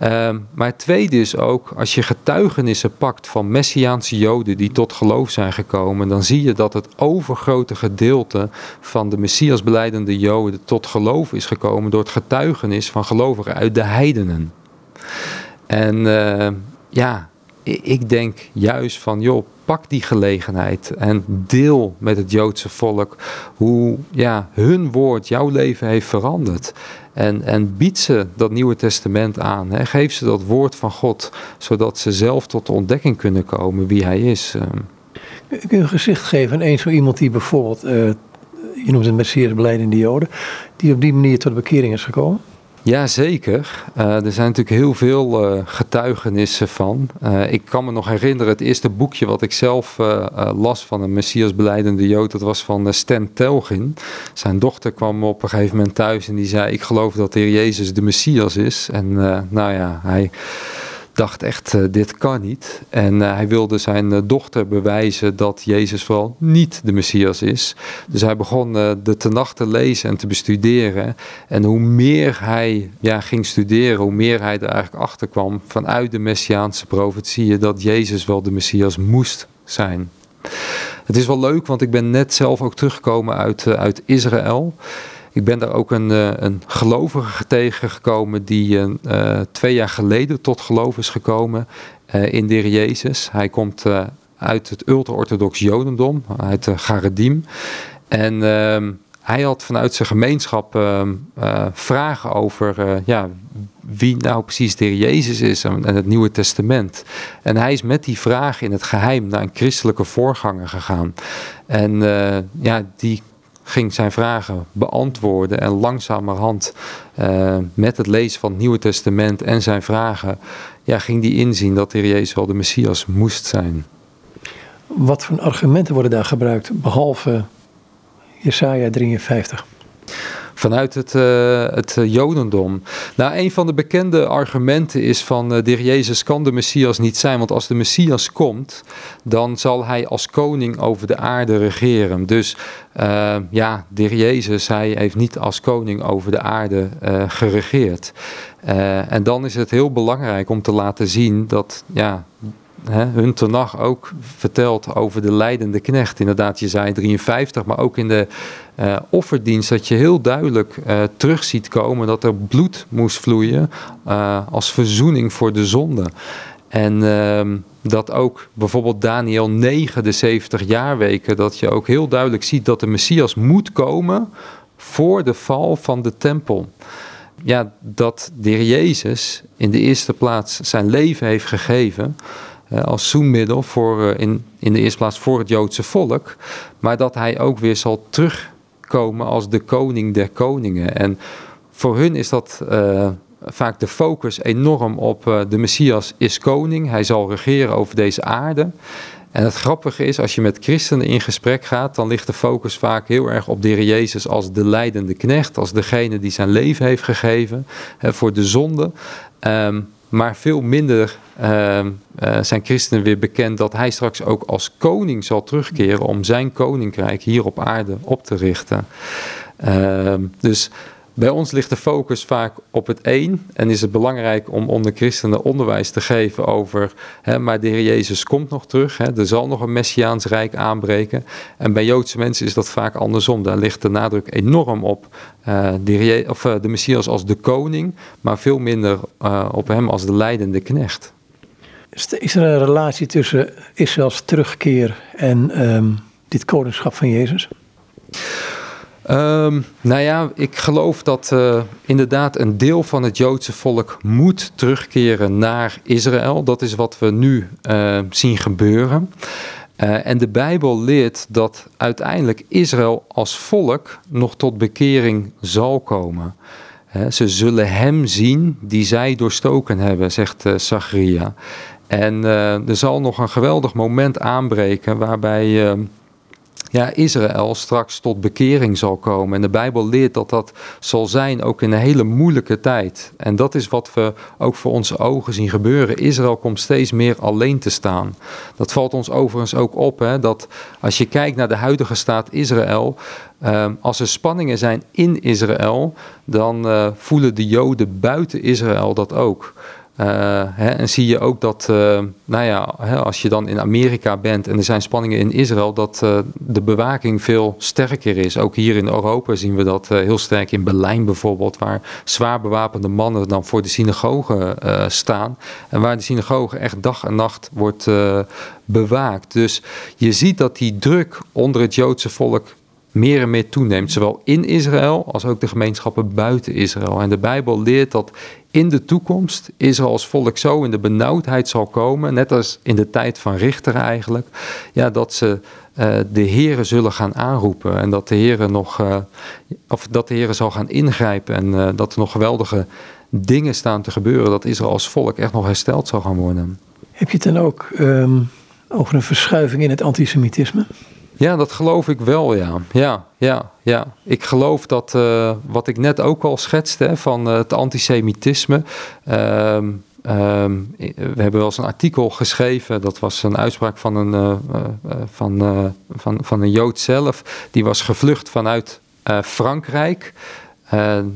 Uh, maar het tweede is ook, als je getuigenissen pakt van Messiaanse Joden die tot geloof zijn gekomen, dan zie je dat het overgrote gedeelte van de Messias beleidende Joden tot geloof is gekomen door het getuigenis van gelovigen uit de heidenen. En eh, ja, ik denk juist van, joh, pak die gelegenheid en deel met het Joodse volk hoe ja, hun woord jouw leven heeft veranderd. En, en bied ze dat Nieuwe Testament aan. Hè. Geef ze dat woord van God, zodat ze zelf tot de ontdekking kunnen komen wie Hij is. Kun je een gezicht geven aan een zo iemand die bijvoorbeeld, uh, je noemt het Messias beleidende Joden, die op die manier tot bekering is gekomen? Ja, zeker. Uh, er zijn natuurlijk heel veel uh, getuigenissen van. Uh, ik kan me nog herinneren, het eerste boekje wat ik zelf las van een Messias beleidende Jood, dat was van Stan Telgin. Zijn dochter kwam op een gegeven moment thuis en die zei, ik geloof dat de Heer Jezus de Messias is. En nou ja, hij dacht echt, uh, dit kan niet. En uh, hij wilde zijn uh, dochter bewijzen dat Jezus vooral niet de Messias is. Dus hij begon de tenacht te lezen en te bestuderen. En hoe meer hij ja, ging studeren, hoe meer hij er eigenlijk achter kwam vanuit de Messiaanse profetieën dat Jezus wel de Messias moest zijn. Het is wel leuk, want ik ben net zelf ook teruggekomen uit, uit Israël. Ik ben daar ook een, eh, een gelovige tegengekomen die uh, twee jaar geleden tot geloof is gekomen in de Jezus. Hij komt uit het ultra-orthodox Jodendom, uit de Garedim. En ehm, hij had vanuit zijn gemeenschap ehm, vragen over ja, wie nou precies de Jezus is en, en het Nieuwe Testament. En hij is met die vraag in het geheim naar een christelijke voorganger gegaan. En ja, die ging zijn vragen beantwoorden. En langzamerhand uh, met het lezen van het Nieuwe Testament en zijn vragen, ja, ging hij inzien dat de Heer Jezus wel de Messias moest zijn. Wat voor argumenten worden daar gebruikt, behalve Jesaja 53? Vanuit het, uh, het eh, Jodendom. Nou, een van de bekende argumenten is van uh, de heer Jezus kan de Messias niet zijn, want als de Messias komt, dan zal hij als koning over de aarde regeren. Dus ja, de heer Jezus, hij heeft niet als koning over de aarde geregeerd. en dan is het heel belangrijk om te laten zien dat ja, hè, tenag ook vertelt over de leidende knecht. Inderdaad, je zei 53, maar ook in de uh, offerdienst dat je heel duidelijk uh, terug ziet komen dat er bloed moest vloeien uh, als verzoening voor de zonde. En ehm, dat ook bijvoorbeeld Daniel 9, de 70 jaarweken, dat je ook heel duidelijk ziet dat de Messias moet komen voor de val van de tempel. Ja, dat de heer Jezus in de eerste plaats zijn leven heeft gegeven als zoenmiddel voor, in, in de eerste plaats voor het Joodse volk, maar dat hij ook weer zal terugkomen als de koning der koningen. En voor hun is dat uh, vaak de focus enorm op de Messias is koning, hij zal regeren over deze aarde. En het grappige is, als je met christenen in gesprek gaat, dan ligt de focus vaak heel erg op de Heer Jezus als de leidende knecht, als degene die zijn leven heeft gegeven hè, voor de zonde. Um, maar veel minder uh, uh, zijn christenen weer bekend dat hij straks ook als koning zal terugkeren om zijn koninkrijk hier op aarde op te richten. Uh, dus bij ons ligt de focus vaak op het één en is het belangrijk om onder christenen onderwijs te geven over, hè, maar de Heer Jezus komt nog terug, hè, er zal nog een Messiaans Rijk aanbreken. En bij Joodse mensen is dat vaak andersom, daar ligt de nadruk enorm op uh, de, of, uh, de Messias als de koning, maar veel minder uh, op hem als de leidende knecht. Is er een relatie tussen Israëls terugkeer en um, dit koningschap van Jezus? Um, nou ja, ik geloof dat uh, inderdaad een deel van het Joodse volk moet terugkeren naar Israël. Dat is wat we nu uh, zien gebeuren. Uh, en de Bijbel leert dat uiteindelijk Israël als volk nog tot bekering zal komen. ze zullen hem zien die zij doorstoken hebben, zegt uh, Zachariah. En er zal nog een geweldig moment aanbreken waarbij ehm, ja, Israël straks tot bekering zal komen. En de Bijbel leert dat dat zal zijn ook in een hele moeilijke tijd. En dat is wat we ook voor onze ogen zien gebeuren. Israël komt steeds meer alleen te staan. Dat valt ons overigens ook op, hè, dat als je kijkt naar de huidige staat Israël, uh, als er spanningen zijn in Israël, dan uh, voelen de Joden buiten Israël dat ook. Uh, hè, en zie je ook dat, uh, nou ja, hè, als je dan in Amerika bent en er zijn spanningen in Israël, dat uh, de bewaking veel sterker is. Ook hier in Europa zien we dat heel sterk in Berlijn bijvoorbeeld, waar zwaar bewapende mannen dan voor de synagogen staan. En waar de synagoge echt dag en nacht wordt bewaakt. Dus je ziet dat die druk onder het Joodse volk meer en meer toeneemt, zowel in Israël als ook de gemeenschappen buiten Israël. En de Bijbel leert dat in de toekomst Israël als volk zo in de benauwdheid zal komen, net als in de tijd van Richter eigenlijk, ja, dat ze uh, de Heren zullen gaan aanroepen en dat de Heren nog, uh, of dat de Heren zal gaan ingrijpen en uh, dat er nog geweldige dingen staan te gebeuren, dat Israël als volk echt nog hersteld zal gaan worden. Heb je het dan ook um, over een verschuiving in het antisemitisme? Ja, dat geloof ik wel, ja. Ja, ja, ja. Ik geloof dat, uh, wat ik net ook al schetste, van uh, het antisemitisme. Uh, Um, we hebben wel eens een artikel geschreven, dat was een uitspraak van een, uh, van, van, van een Jood zelf. Die was gevlucht vanuit Frankrijk,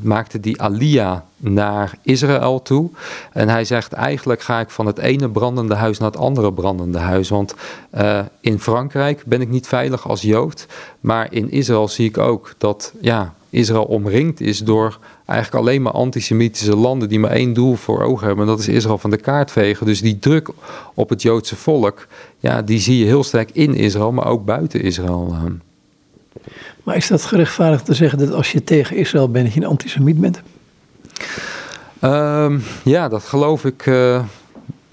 maakte die Alia naar Israël toe. En hij zegt eigenlijk ga ik van het ene brandende huis naar het andere brandende huis. Want uh, in Frankrijk ben ik niet veilig als Jood. Maar in Israël zie ik ook dat ja, Israël omringd is door eigenlijk alleen maar antisemitische landen die maar één doel voor ogen hebben. En dat is Israël van de kaart vegen. Dus die druk op het Joodse volk, ja, die zie je heel sterk in Israël, maar ook buiten Israël. Maar is dat gerechtvaardigd te zeggen dat als je tegen Israël bent, dat je een antisemiet bent? Um, ja, dat geloof ik uh,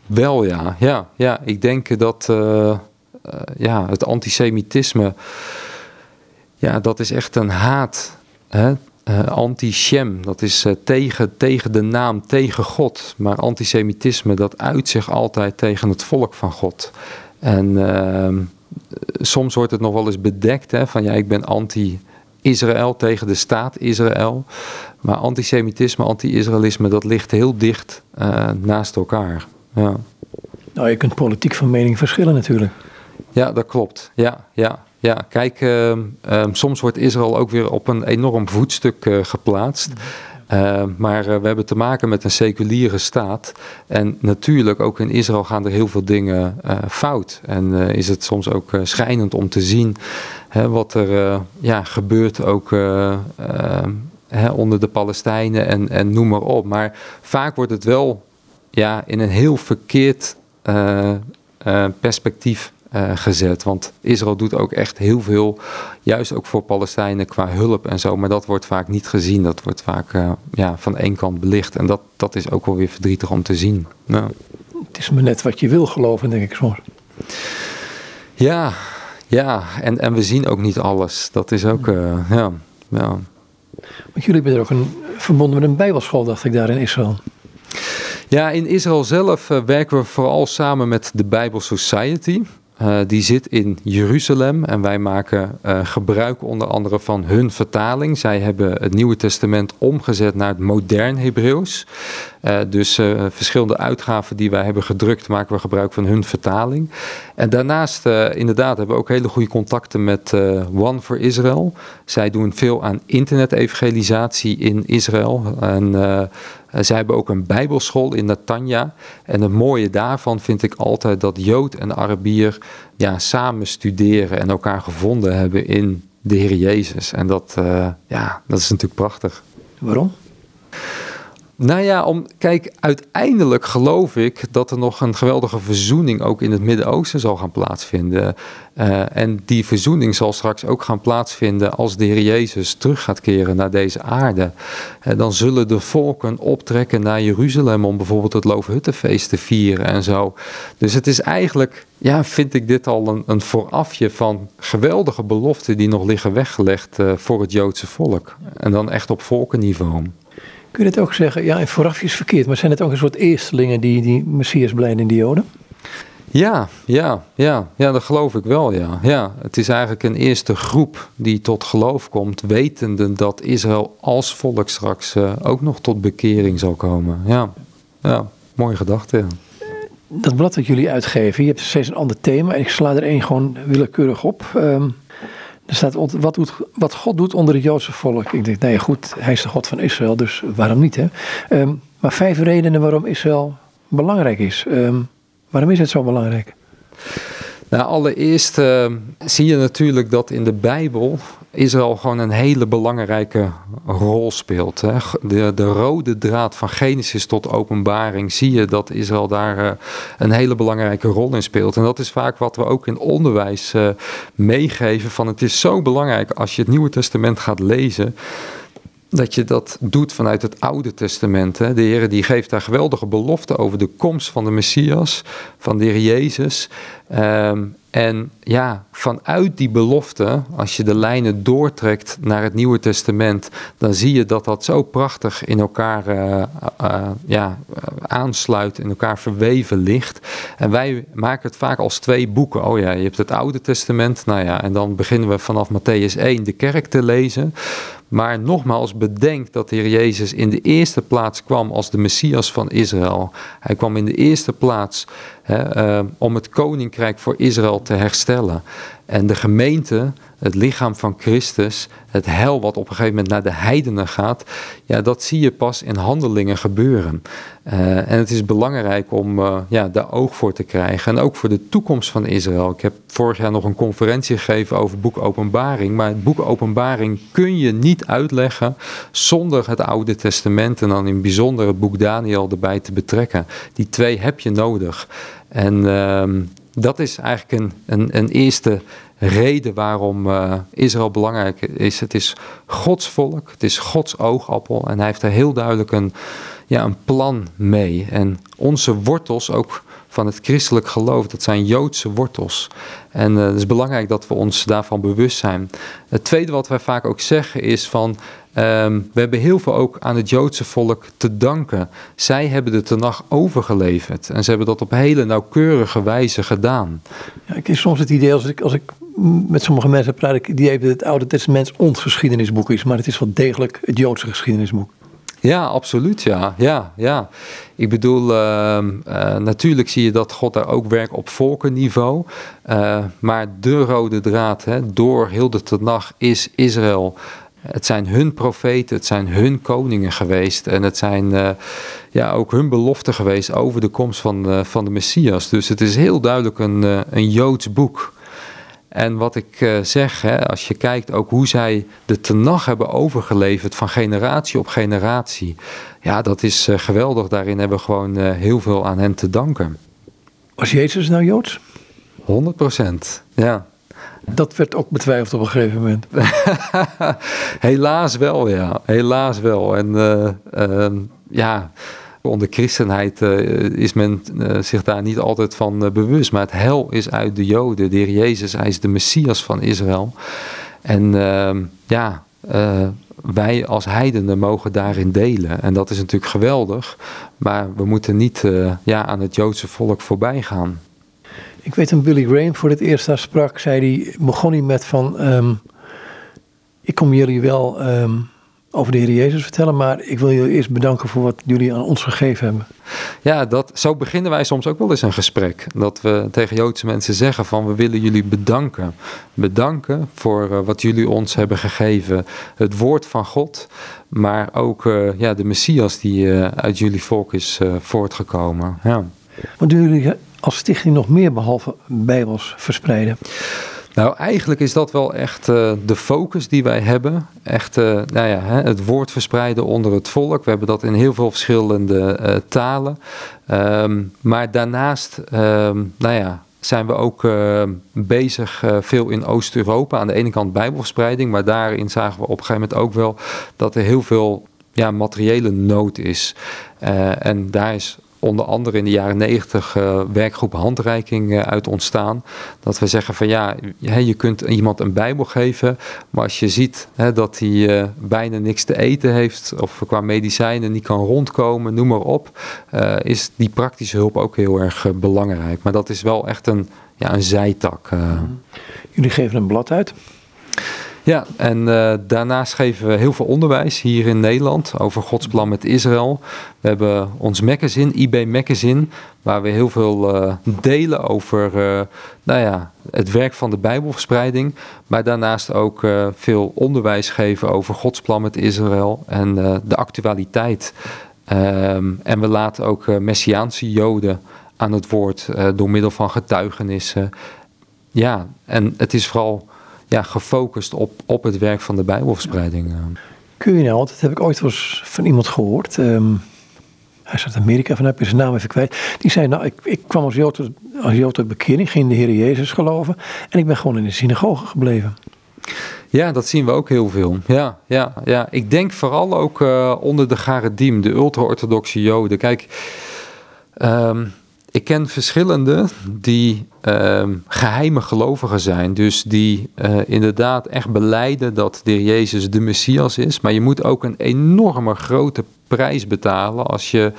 wel, ja. ja. Ja, ik denk dat uh, uh, ja, het antisemitisme ja, dat is echt een haat. Hè? Anti-Shem, dat is tegen, tegen de naam, tegen God. Maar antisemitisme, dat uit zich altijd tegen het volk van God. En uh, soms wordt het nog wel eens bedekt hè, van ja, ik ben anti-Israël tegen de staat Israël. Maar antisemitisme, anti-Israëlisme, dat ligt heel dicht uh, naast elkaar. Ja. Nou, je kunt politiek van mening verschillen natuurlijk. Ja, dat klopt. Ja, ja. Ja, kijk, uh, soms wordt Israël ook weer op een enorm voetstuk uh, geplaatst. Uh, maar we hebben te maken met een seculiere staat. En natuurlijk, ook in Israël gaan er heel veel dingen fout. En is het soms ook schijnend om te zien hè, wat er ja, gebeurt ook onder de Palestijnen en, en noem maar op. Maar vaak wordt het wel ja, in een heel verkeerd perspectief uh, gezet. Want Israël doet ook echt heel veel, juist ook voor Palestijnen qua hulp en zo. Maar dat wordt vaak niet gezien. Dat wordt vaak uh, ja, van één kant belicht. En dat, dat is ook wel weer verdrietig om te zien. Nou. Het is maar net wat je wil geloven, denk ik soms. Ja, ja. En, en we zien ook niet alles. Dat is ook, uh, ja, ja. Want jullie hebben er ook een, verbonden met een bijbelschool, dacht ik, daar in Israël. Ja, in Israël zelf werken we vooral samen met de Bijbel Society. Uh, die zit in Jeruzalem en wij maken uh, gebruik onder andere van hun vertaling. Zij hebben het Nieuwe Testament omgezet naar het modern Hebreeuws. Uh, dus verschillende uitgaven die wij hebben gedrukt, maken we gebruik van hun vertaling. En daarnaast, inderdaad, hebben we ook hele goede contacten met One for Israel. Zij doen veel aan internet-evangelisatie in Israël. En zij hebben ook een bijbelschool in Natanja. En het mooie daarvan vind ik altijd dat Jood en Arabier ja, samen studeren en elkaar gevonden hebben in de Heer Jezus. En dat, ja, dat is natuurlijk prachtig. Waarom? Nou ja, om, kijk, uiteindelijk geloof ik dat er nog een geweldige verzoening ook in het Midden-Oosten zal gaan plaatsvinden. Uh, en die verzoening zal straks ook gaan plaatsvinden als de Heer Jezus terug gaat keren naar deze aarde. Uh, dan zullen de volken optrekken naar Jeruzalem om bijvoorbeeld het Loofhuttenfeest te vieren en zo. Dus het is eigenlijk, ja, vind ik dit al een, een voorafje van geweldige beloften die nog liggen weggelegd uh, voor het Joodse volk. En dan echt op volkenniveau. Kun je het ook zeggen, ja, vooraf is verkeerd, maar zijn het ook een soort eerstelingen die, die Messias blijden in Joden? Ja, ja, ja, ja, dat geloof ik wel, ja. ja. Het is eigenlijk een eerste groep die tot geloof komt, wetende dat Israël als volk straks uh, ook nog tot bekering zal komen. Ja, ja mooie gedachte, ja. Dat blad dat jullie uitgeven, je hebt steeds een ander thema en ik sla er één gewoon willekeurig op. Um, er staat, wat, wat God doet onder het Joodse volk. Ik denk, nou ja goed, hij is de God van Israël, dus waarom niet hè? Um, maar vijf redenen waarom Israël belangrijk is. Um, waarom is het zo belangrijk? Nou, allereerst uh, zie je natuurlijk dat in de Bijbel Israël gewoon een hele belangrijke rol speelt. Hè. De, de rode draad van Genesis tot openbaring zie je dat Israël daar uh, een hele belangrijke rol in speelt. En dat is vaak wat we ook in onderwijs uh, meegeven. Van het is zo belangrijk als je het Nieuwe Testament gaat lezen dat je dat doet vanuit het Oude Testament. Hè. De Heer die geeft daar geweldige beloften over de komst van de Messias, van de Heer Jezus. Um, en ja, vanuit die belofte, als je de lijnen doortrekt naar het Nieuwe Testament, dan zie je dat dat zo prachtig in elkaar uh, uh, ja, aansluit, in elkaar verweven ligt. En wij maken het vaak als twee boeken. Oh ja, je hebt het Oude Testament, nou ja, en dan beginnen we vanaf Matthäus 1 de kerk te lezen. Maar nogmaals, bedenk dat de Heer Jezus in de eerste plaats kwam als de Messias van Israël. Hij kwam in de eerste plaats uh, om het koninkrijk voor Israël te herstellen. En de gemeente, het lichaam van Christus, het hel wat op een gegeven moment naar de heidenen gaat, ja, dat zie je pas in handelingen gebeuren. Uh, en het is belangrijk om uh, ja, daar oog voor te krijgen. En ook voor de toekomst van Israël. Ik heb vorig jaar nog een conferentie gegeven over boek Openbaring. Maar het boek Openbaring kun je niet uitleggen zonder het Oude Testament en dan in bijzonder het boek Daniel erbij te betrekken. Die twee heb je nodig. En uh, dat is eigenlijk een, een, een eerste reden waarom uh, Israël belangrijk is. Het is Gods volk, het is Gods oogappel en hij heeft er heel duidelijk een, ja, een plan mee. En onze wortels, ook van het christelijk geloof. Dat zijn Joodse wortels. En uh, het is belangrijk dat we ons daarvan bewust zijn. Het tweede wat wij vaak ook zeggen is van Ehm, we hebben heel veel ook aan het Joodse volk te danken. Zij hebben de Tenach overgeleverd en ze hebben dat op hele nauwkeurige wijze gedaan. Ja, ik heb soms het idee, als ik, als ik met sommige mensen praat, ik die dat het Oude Testament ons geschiedenisboek is, maar het is wel degelijk het Joodse geschiedenisboek. Ja, absoluut. Ja, ja, ja. Ik bedoel, uh, uh, natuurlijk zie je dat God daar ook werkt op volkenniveau. Uh, maar de rode draad hè, door heel de Tenach is Israël. Het zijn hun profeten, het zijn hun koningen geweest. En het zijn uh, ja, ook hun beloften geweest over de komst van, uh, van de Messias. Dus het is heel duidelijk een, uh, een Joods boek. En wat ik zeg, hè, als je kijkt ook hoe zij de Tenach hebben overgeleverd van generatie op generatie. Ja, dat is geweldig. Daarin hebben we gewoon heel veel aan hen te danken. Was Jezus nou Joods? 100 procent, ja. Dat werd ook betwijfeld op een gegeven moment. Helaas wel, ja. Helaas wel. En uh, uh, ja, onder christenheid uh, is men zich daar niet altijd van bewust. Maar het hel is uit de Joden. De heer Jezus, hij is de Messias van Israël. En ehm, ja, wij als heidenen mogen daarin delen. En dat is natuurlijk geweldig. Maar we moeten niet ja, aan het Joodse volk voorbij gaan. Ik weet toen Billy Graham voor het eerst daar sprak, zei hij, begon hij met van, um, ik kom jullie wel um, over de Heer Jezus vertellen, maar ik wil jullie eerst bedanken voor wat jullie aan ons gegeven hebben. Ja, dat, zo beginnen wij soms ook wel eens een gesprek. Dat we tegen Joodse mensen zeggen van we willen jullie bedanken. Bedanken voor uh, wat jullie ons hebben gegeven. Het woord van God, maar ook uh, ja, de Messias die uh, uit jullie volk is voortgekomen. Ja. Wat doen jullie als stichting nog meer behalve Bijbels verspreiden? Nou, eigenlijk is dat wel echt uh, de focus die wij hebben. Echt uh, nou ja, het woord verspreiden onder het volk. We hebben dat in heel veel verschillende uh, talen. Um, maar daarnaast, um, nou ja, zijn we ook bezig veel in Oost-Europa. Aan de ene kant bijbelverspreiding, maar daarin zagen we op een gegeven moment ook wel dat er heel veel ja, materiële nood is. en daar is onder andere in de jaren negentig uh, werkgroep handreiking uh, uit ontstaan. Dat we zeggen van ja, je kunt iemand een Bijbel geven, maar als je ziet dat hij uh, bijna niks te eten heeft of qua medicijnen niet kan rondkomen, noem maar op, is die praktische hulp ook heel erg belangrijk. Maar dat is wel echt een, ja, een zijtak. Jullie geven een blad uit. Ja, en uh, daarnaast geven we heel veel onderwijs hier in Nederland over Gods plan met Israël. We hebben ons magazine, IB Magazine, waar we heel veel uh, delen over uh, nou ja, het werk van de Bijbelverspreiding. Maar daarnaast ook veel onderwijs geven over Gods plan met Israël en de actualiteit. Um, en we laten ook Messiaanse Joden aan het woord door middel van getuigenissen. Ja, en het is vooral ja, gefocust op, op het werk van de Bijbelverspreiding. Eh. Kun je nou, dat heb ik ooit wel eens van iemand gehoord. Um, hij zat in Amerika vanuit, ik zijn naam even kwijt. Die zei, nou, ik, ik kwam als Jood, als Jood tot bekering, ging de Heer Jezus geloven. En ik ben gewoon in de synagoge gebleven. Ja, dat zien we ook heel veel. Ja, ja, ja. Ik denk vooral ook uh, onder de Garedim, de ultra-orthodoxe Joden. Kijk, um, ik ken verschillende die uh, geheime gelovigen zijn. Dus die uh, inderdaad echt beleiden dat de Jezus de Messias is. Maar je moet ook een enorme grote prijs betalen als je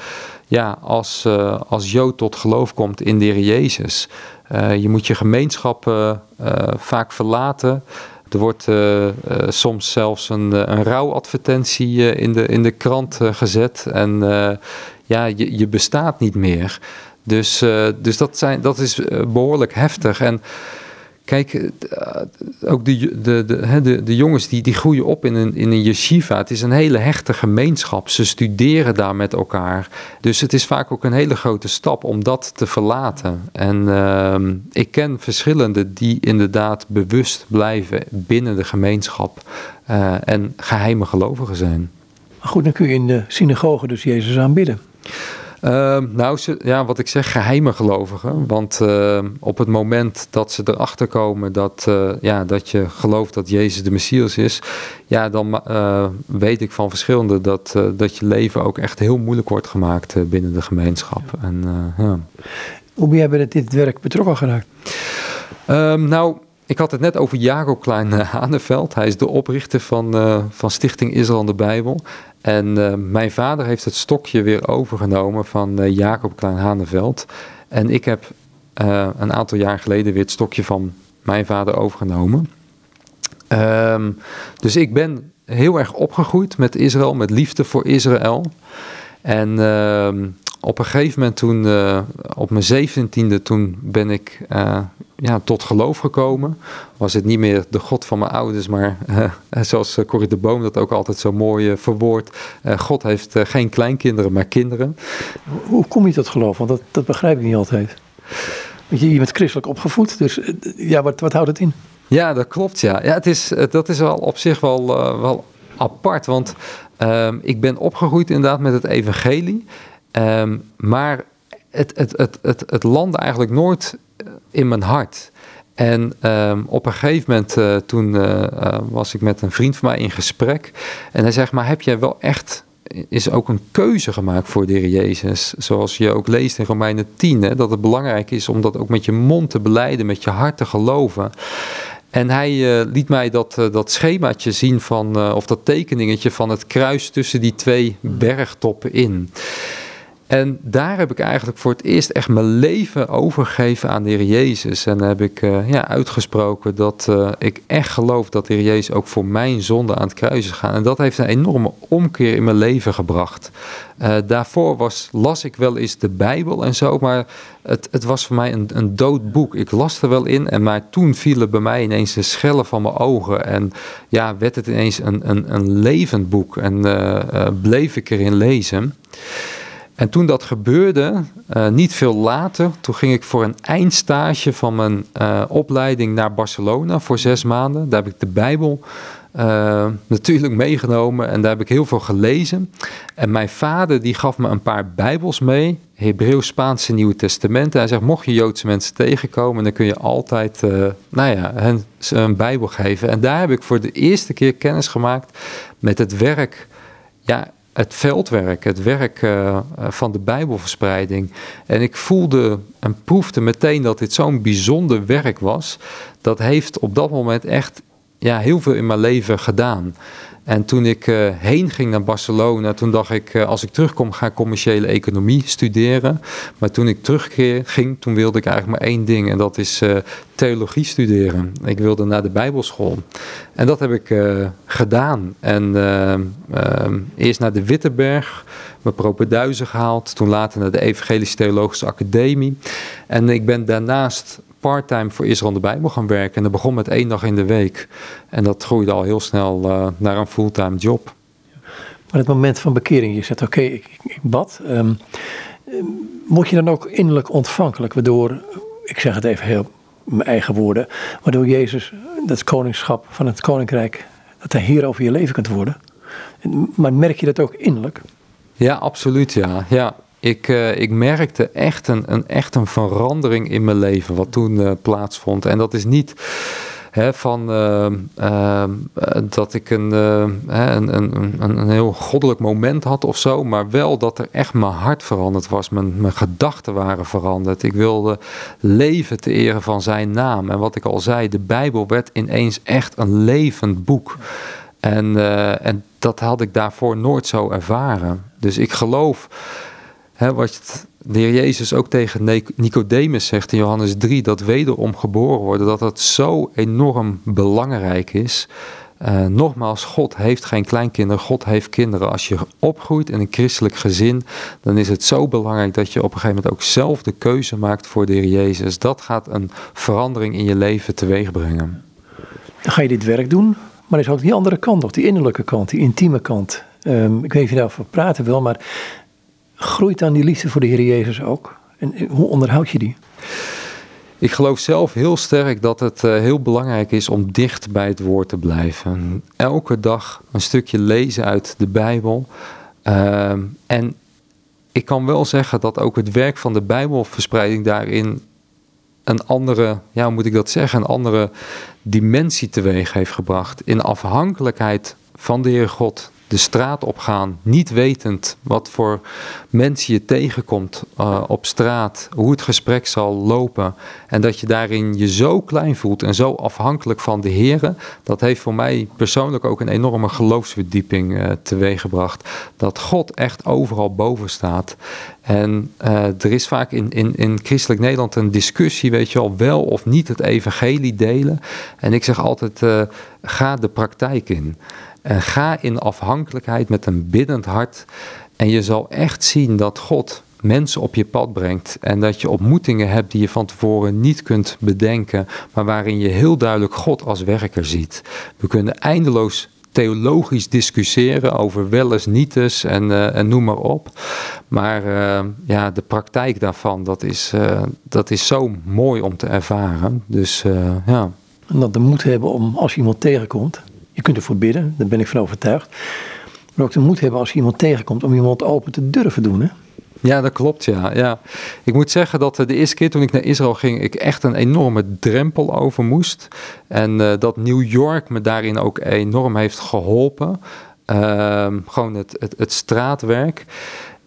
ja, als, uh, als Jood tot geloof komt in de Jezus. Eh, je moet je gemeenschap vaak verlaten. Er wordt soms zelfs een, een rouwadvertentie in, de, in de krant gezet. En ja, je, je bestaat niet meer. Dus, uh, dus dat, zijn, dat is uh, behoorlijk heftig. En kijk, uh, ook de, de, de, de, de jongens die, die groeien op in een, in een yeshiva. Het is een hele hechte gemeenschap. Ze studeren daar met elkaar. Dus het is vaak ook een hele grote stap om dat te verlaten. En ehm, ik ken verschillende die inderdaad bewust blijven binnen de gemeenschap. en geheime gelovigen zijn. Maar goed, dan kun je in de synagoge dus Jezus aanbidden. Uh, nou, ja, wat ik zeg, geheime gelovigen. Want uh, op het moment dat ze erachter komen dat, uh, ja, dat je gelooft dat Jezus de Messias is, ja, dan uh, weet ik van verschillende dat, dat je leven ook echt heel moeilijk wordt gemaakt binnen de gemeenschap. En, ja. Hoe ben jij bij dit werk betrokken geraakt? Um, nou, ik had het net over Jacob Klein Haneveld. Hij is de oprichter van, uh, van Stichting Israël en de Bijbel. En uh, mijn vader heeft het stokje weer overgenomen van Jacob Klein Haneveld. En ik heb een aantal jaar geleden weer het stokje van mijn vader overgenomen. Um, dus ik ben heel erg opgegroeid met Israël, met liefde voor Israël. En uh, op een gegeven moment toen, uh, op mijn zeventiende, toen ben ik uh, ja, tot geloof gekomen. Was het niet meer de God van mijn ouders, maar uh, zoals Corrie de Boom dat ook altijd zo mooi verwoordt. God heeft geen kleinkinderen, maar kinderen. Hoe kom je tot geloof? Want dat, dat begrijp ik niet altijd. Want je, je bent christelijk opgevoed, dus ja, wat, wat houdt het in? Ja, dat klopt. Ja. Ja, het is, dat is wel op zich wel, wel apart. Want um, ik ben opgegroeid inderdaad met het evangelie. Um, maar het, het, het, het, het landde eigenlijk nooit eh, in mijn hart. En um, op een gegeven moment, uh, toen uh, was ik met een vriend van mij in gesprek. En hij zegt, maar heb jij wel echt, is ook een keuze gemaakt voor de Heer Jezus? Zoals je ook leest in Romeinen 10, hè, dat het belangrijk is om dat ook met je mond te beleiden, met je hart te geloven. En hij liet mij dat, dat schemaatje zien van, of dat tekeningetje van het kruis tussen die twee bergtoppen in. En daar heb ik eigenlijk voor het eerst echt mijn leven overgegeven aan de Heer Jezus. En heb ik uh, ja, uitgesproken dat uh, ik echt geloof dat de Heer Jezus ook voor mijn zonde aan het kruis is gegaan. En dat heeft een enorme omkeer in mijn leven gebracht. Uh, daarvoor was, las ik wel eens de Bijbel en zo, maar het, het was voor mij een, een dood boek. Ik las er wel in, en maar toen vielen bij mij ineens de schellen van mijn ogen. En ja, werd het ineens een, een, een levend boek en bleef ik erin lezen. En toen dat gebeurde, uh, niet veel later, toen ging ik voor een eindstage van mijn uh, opleiding naar Barcelona voor zes maanden. Daar heb ik de Bijbel uh, natuurlijk meegenomen en daar heb ik heel veel gelezen. En mijn vader die gaf me een paar Bijbels mee, Hebreeuws, Spaanse Nieuwe Testament. hij zegt, mocht je Joodse mensen tegenkomen, dan kun je altijd nou ja, hen een Bijbel geven. En daar heb ik voor de eerste keer kennis gemaakt met het werk ja, het veldwerk, het werk uh, van de Bijbelverspreiding. En ik voelde en proefde meteen dat dit zo'n bijzonder werk was. Dat heeft op dat moment echt ja, heel veel in mijn leven gedaan. En toen ik uh, heen ging naar Barcelona, toen dacht ik, uh, als ik terugkom, ga ik commerciële economie studeren. Maar toen ik terugging, toen wilde ik eigenlijk maar één ding. En dat is uh, theologie studeren. Ik wilde naar de Bijbelschool. En dat heb ik gedaan. En eerst naar de Wittenberg, mijn propeduizen gehaald. Toen later naar de Evangelische Theologische Academie. En ik ben daarnaast parttime voor Israël de Bijbel gaan werken. En dat begon met één dag in de week. En dat groeide al heel snel uh, naar een fulltime job. Maar het moment van bekering, je zegt oké, okay, ik, ik, bad. Um, word je dan ook innerlijk ontvankelijk, waardoor, ik zeg het even heel mijn eigen woorden, waardoor Jezus, dat koningschap van het koninkrijk, dat hij hier over je leven kunt worden. Maar merk je dat ook innerlijk? Ja, absoluut ja. ja ik, uh, ik merkte echt een, een, echt een verandering in mijn leven wat toen uh, plaatsvond. En dat is niet van uh, dat ik een, een, een, een, heel goddelijk moment had of zo, maar wel dat er echt mijn hart veranderd was. Mijn, mijn gedachten waren veranderd. Ik wilde leven te eren van zijn naam. En wat ik al zei, de Bijbel werd ineens echt een levend boek. En, en dat had ik daarvoor nooit zo ervaren. Dus ik geloof wat de heer Jezus ook tegen Nicodemus zegt in Johannes 3, dat wederom geboren worden, dat dat zo enorm belangrijk is. Uh, nogmaals, God heeft geen kleinkinderen, God heeft kinderen. Als je opgroeit in een christelijk gezin, dan is het zo belangrijk dat je op een gegeven moment ook zelf de keuze maakt voor de Heer Jezus. Dat gaat een verandering in je leven teweeg brengen. Dan ga je dit werk doen, maar er is ook die andere kant nog, die innerlijke kant, die intieme kant. Um, ik weet niet of je daarover praten wil, maar Groeit dan die liefde voor de Heer Jezus ook? En hoe onderhoud je die? Ik geloof zelf heel sterk dat het uh, heel belangrijk is om dicht bij het woord te blijven. Elke dag een stukje lezen uit de Bijbel. Uh, en ik kan wel zeggen dat ook het werk van de Bijbelverspreiding daarin een andere, ja, hoe moet ik dat zeggen, een andere dimensie teweeg heeft gebracht. In afhankelijkheid van de Heer God de straat op gaan, niet wetend wat voor mensen je tegenkomt uh, op straat, hoe het gesprek zal lopen. En dat je daarin je zo klein voelt en zo afhankelijk van de heren. Dat heeft voor mij persoonlijk ook een enorme geloofsverdieping uh, teweeggebracht. Dat God echt overal boven staat. En uh, er is vaak in, in, in christelijk Nederland een discussie, weet je al, wel of niet het evangelie delen. En ik zeg altijd, ga de praktijk in. En ga in afhankelijkheid met een biddend hart. En je zal echt zien dat God mensen op je pad brengt. En dat je ontmoetingen hebt die je van tevoren niet kunt bedenken. Maar waarin je heel duidelijk God als werker ziet. We kunnen eindeloos theologisch discussiëren over wel eens, niet eens en, uh, en noem maar op. Maar uh, ja, de praktijk daarvan, dat is, uh, dat is zo mooi om te ervaren. Dus ja. En dat de moed hebben om als iemand tegenkomt, je kunt ervoor bidden, daar ben ik van overtuigd. Maar ook de moed hebben als je iemand tegenkomt om iemand open te durven doen. Hè? Ja, dat klopt. Ja. Ja. Ik moet zeggen dat de eerste keer toen ik naar Israël ging, ik echt een enorme drempel over moest. En uh, dat New York me daarin ook enorm heeft geholpen. Uh, gewoon het, het, het, straatwerk.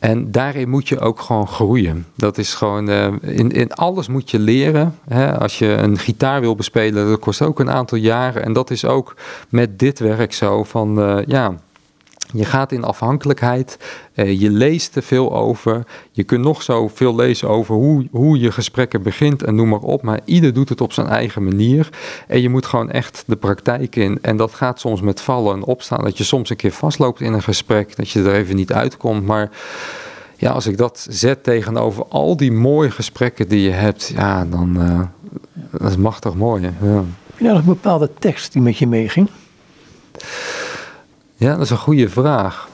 En daarin moet je ook gewoon groeien. Dat is gewoon, uh, in, in alles moet je leren. Hè? Als je een gitaar wil bespelen, dat kost ook een aantal jaren. En dat is ook met dit werk zo van, uh, ja, je gaat in afhankelijkheid, uh, je leest er veel over. Je kunt nog zo veel lezen over hoe, hoe je gesprekken begint en noem maar op. Maar ieder doet het op zijn eigen manier. En je moet gewoon echt de praktijk in. En dat gaat soms met vallen en opstaan. Dat je soms een keer vastloopt in een gesprek, dat je er even niet uitkomt. Maar ja, als ik dat zet tegenover al die mooie gesprekken die je hebt, ja, dan uh, dat is machtig mooi. Ja. Heb nou nog een bepaalde tekst die met je meeging? Ja, dat is een goede vraag.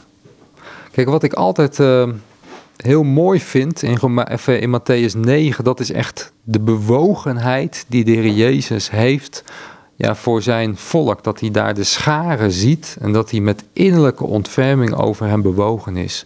Kijk, wat ik altijd uh, heel mooi vind in, in Matthäus 9, dat is echt de bewogenheid die de Heer Jezus heeft ja, voor zijn volk. Dat hij daar de scharen ziet en dat hij met innerlijke ontferming over hem bewogen is.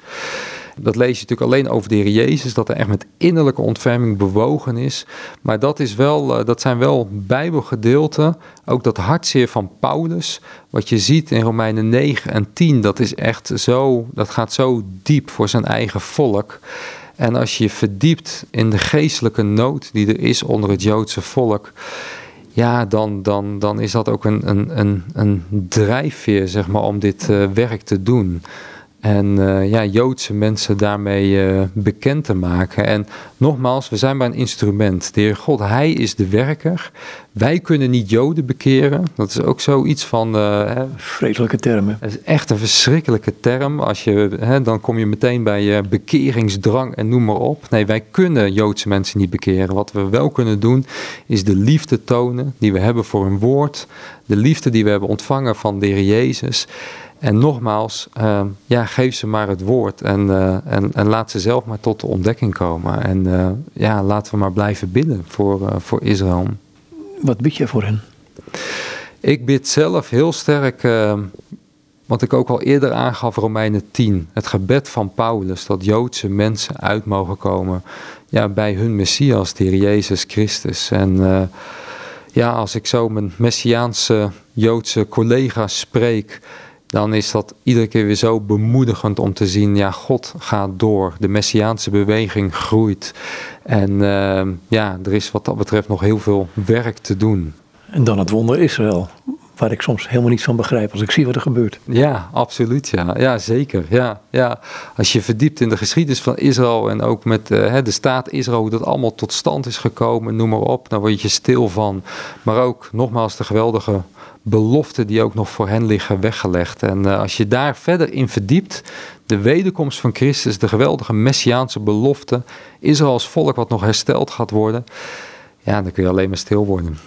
Dat lees je natuurlijk alleen over de Heer Jezus, dat hij echt met innerlijke ontferming bewogen is. Maar dat, is wel, dat zijn wel bijbelgedeelten, ook dat hartzeer van Paulus, wat je ziet in Romeinen 9 en 10, dat is echt zo, dat gaat zo diep voor zijn eigen volk. En als je je verdiept in de geestelijke nood die er is onder het Joodse volk, ja, dan, dan, dan is dat ook een, een, een, een drijfveer zeg maar, om dit uh, werk te doen. En uh, ja, Joodse mensen daarmee uh, bekend te maken. En nogmaals, we zijn maar een instrument. De Heer God, Hij is de werker. Wij kunnen niet Joden bekeren. Dat is ook zoiets van. Uh, Vreselijke termen. Het is echt een verschrikkelijke term. Als je, hè, dan kom je meteen bij bekeringsdrang en noem maar op. Nee, wij kunnen Joodse mensen niet bekeren. Wat we wel kunnen doen, is de liefde tonen die we hebben voor een woord. De liefde die we hebben ontvangen van de Heer Jezus. En nogmaals, uh, ja, geef ze maar het woord en, uh, en, en, laat ze zelf maar tot de ontdekking komen. En uh, ja, laten we maar blijven bidden voor, voor Israël. Wat bid je voor hen? Ik bid zelf heel sterk, wat ik ook al eerder aangaf, Romeinen 10. Het gebed van Paulus, dat Joodse mensen uit mogen komen ja, bij hun Messias, de Heer Jezus Christus. En ja, als ik zo mijn Messiaanse Joodse collega's spreek dan is dat iedere keer weer zo bemoedigend om te zien, ja, God gaat door. De Messiaanse beweging groeit. En uh, ja, er is wat dat betreft nog heel veel werk te doen. En dan het wonder Israël, waar ik soms helemaal niets van begrijp als ik zie wat er gebeurt. Ja, absoluut. Ja, ja zeker. Ja, ja. Als je verdiept in de geschiedenis van Israël en ook met uh, de staat Israël, hoe dat allemaal tot stand is gekomen, noem maar op, dan word je stil van. Maar ook nogmaals de geweldige beloften die ook nog voor hen liggen weggelegd. En uh, als je daar verder in verdiept, de wederkomst van Christus, de geweldige messiaanse belofte, Israël als volk wat nog hersteld gaat worden, ja, dan kun je alleen maar stil worden.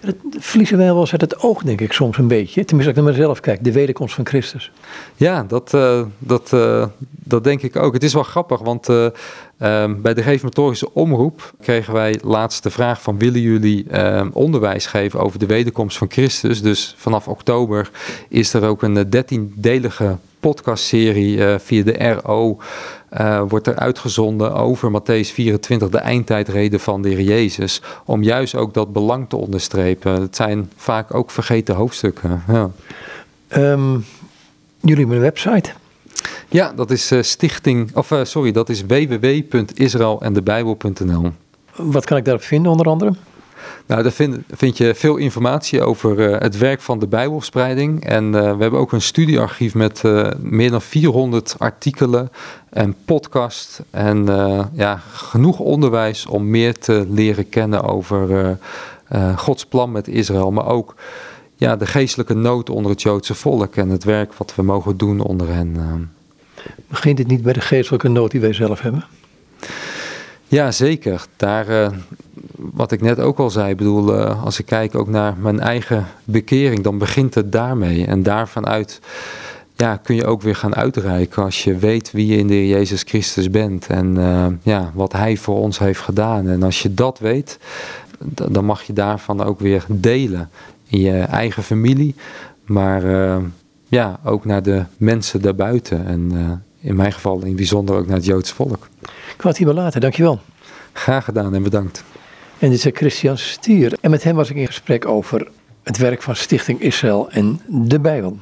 Dat verliezen wij wel eens uit het oog, denk ik, soms een beetje. Tenminste, als ik naar mezelf kijk, de wederkomst van Christus. Ja, dat, uh, dat, uh, dat denk ik ook. Het is wel grappig, want uh, bij de reformatorische omroep kregen wij laatst de vraag van... willen jullie ehm, onderwijs geven over de wederkomst van Christus? Dus vanaf oktober is er ook een dertiendelige podcastserie via de RO... Uh, wordt er uitgezonden over Matthäus 24, de eindtijdreden van de Heer Jezus. Om juist ook dat belang te onderstrepen. Het zijn vaak ook vergeten hoofdstukken. Ja. Um, Jullie hebben een website. Ja, dat is uh, stichting, of sorry, dat is www.israelandebijbel.nl. Wat kan ik daarop vinden onder andere? Nou, daar vind, vind je veel informatie over uh, het werk van de Bijbelspreiding. En we hebben ook een studiearchief met meer dan 400 artikelen en podcast. En ja, genoeg onderwijs om meer te leren kennen over Gods plan met Israël. Maar ook ja, de geestelijke nood onder het Joodse volk en het werk wat we mogen doen onder hen. Begint het niet bij de geestelijke nood die wij zelf hebben? Ja, zeker. Daar, uh, wat ik net ook al zei, bedoel, uh, als ik kijk ook naar mijn eigen bekering, dan begint het daarmee. En daarvanuit ja, kun je ook weer gaan uitreiken als je weet wie je in de Jezus Christus bent en uh, ja, wat Hij voor ons heeft gedaan. En als je dat weet, dan mag je daarvan ook weer delen in je eigen familie, maar ja, ook naar de mensen daarbuiten. En in mijn geval in het bijzonder ook naar het Joodse volk. Ik wou het hier laten, dankjewel. Graag gedaan en bedankt. En dit is Christian Stier. En met hem was ik in gesprek over het werk van Stichting Israël en de Bijbel.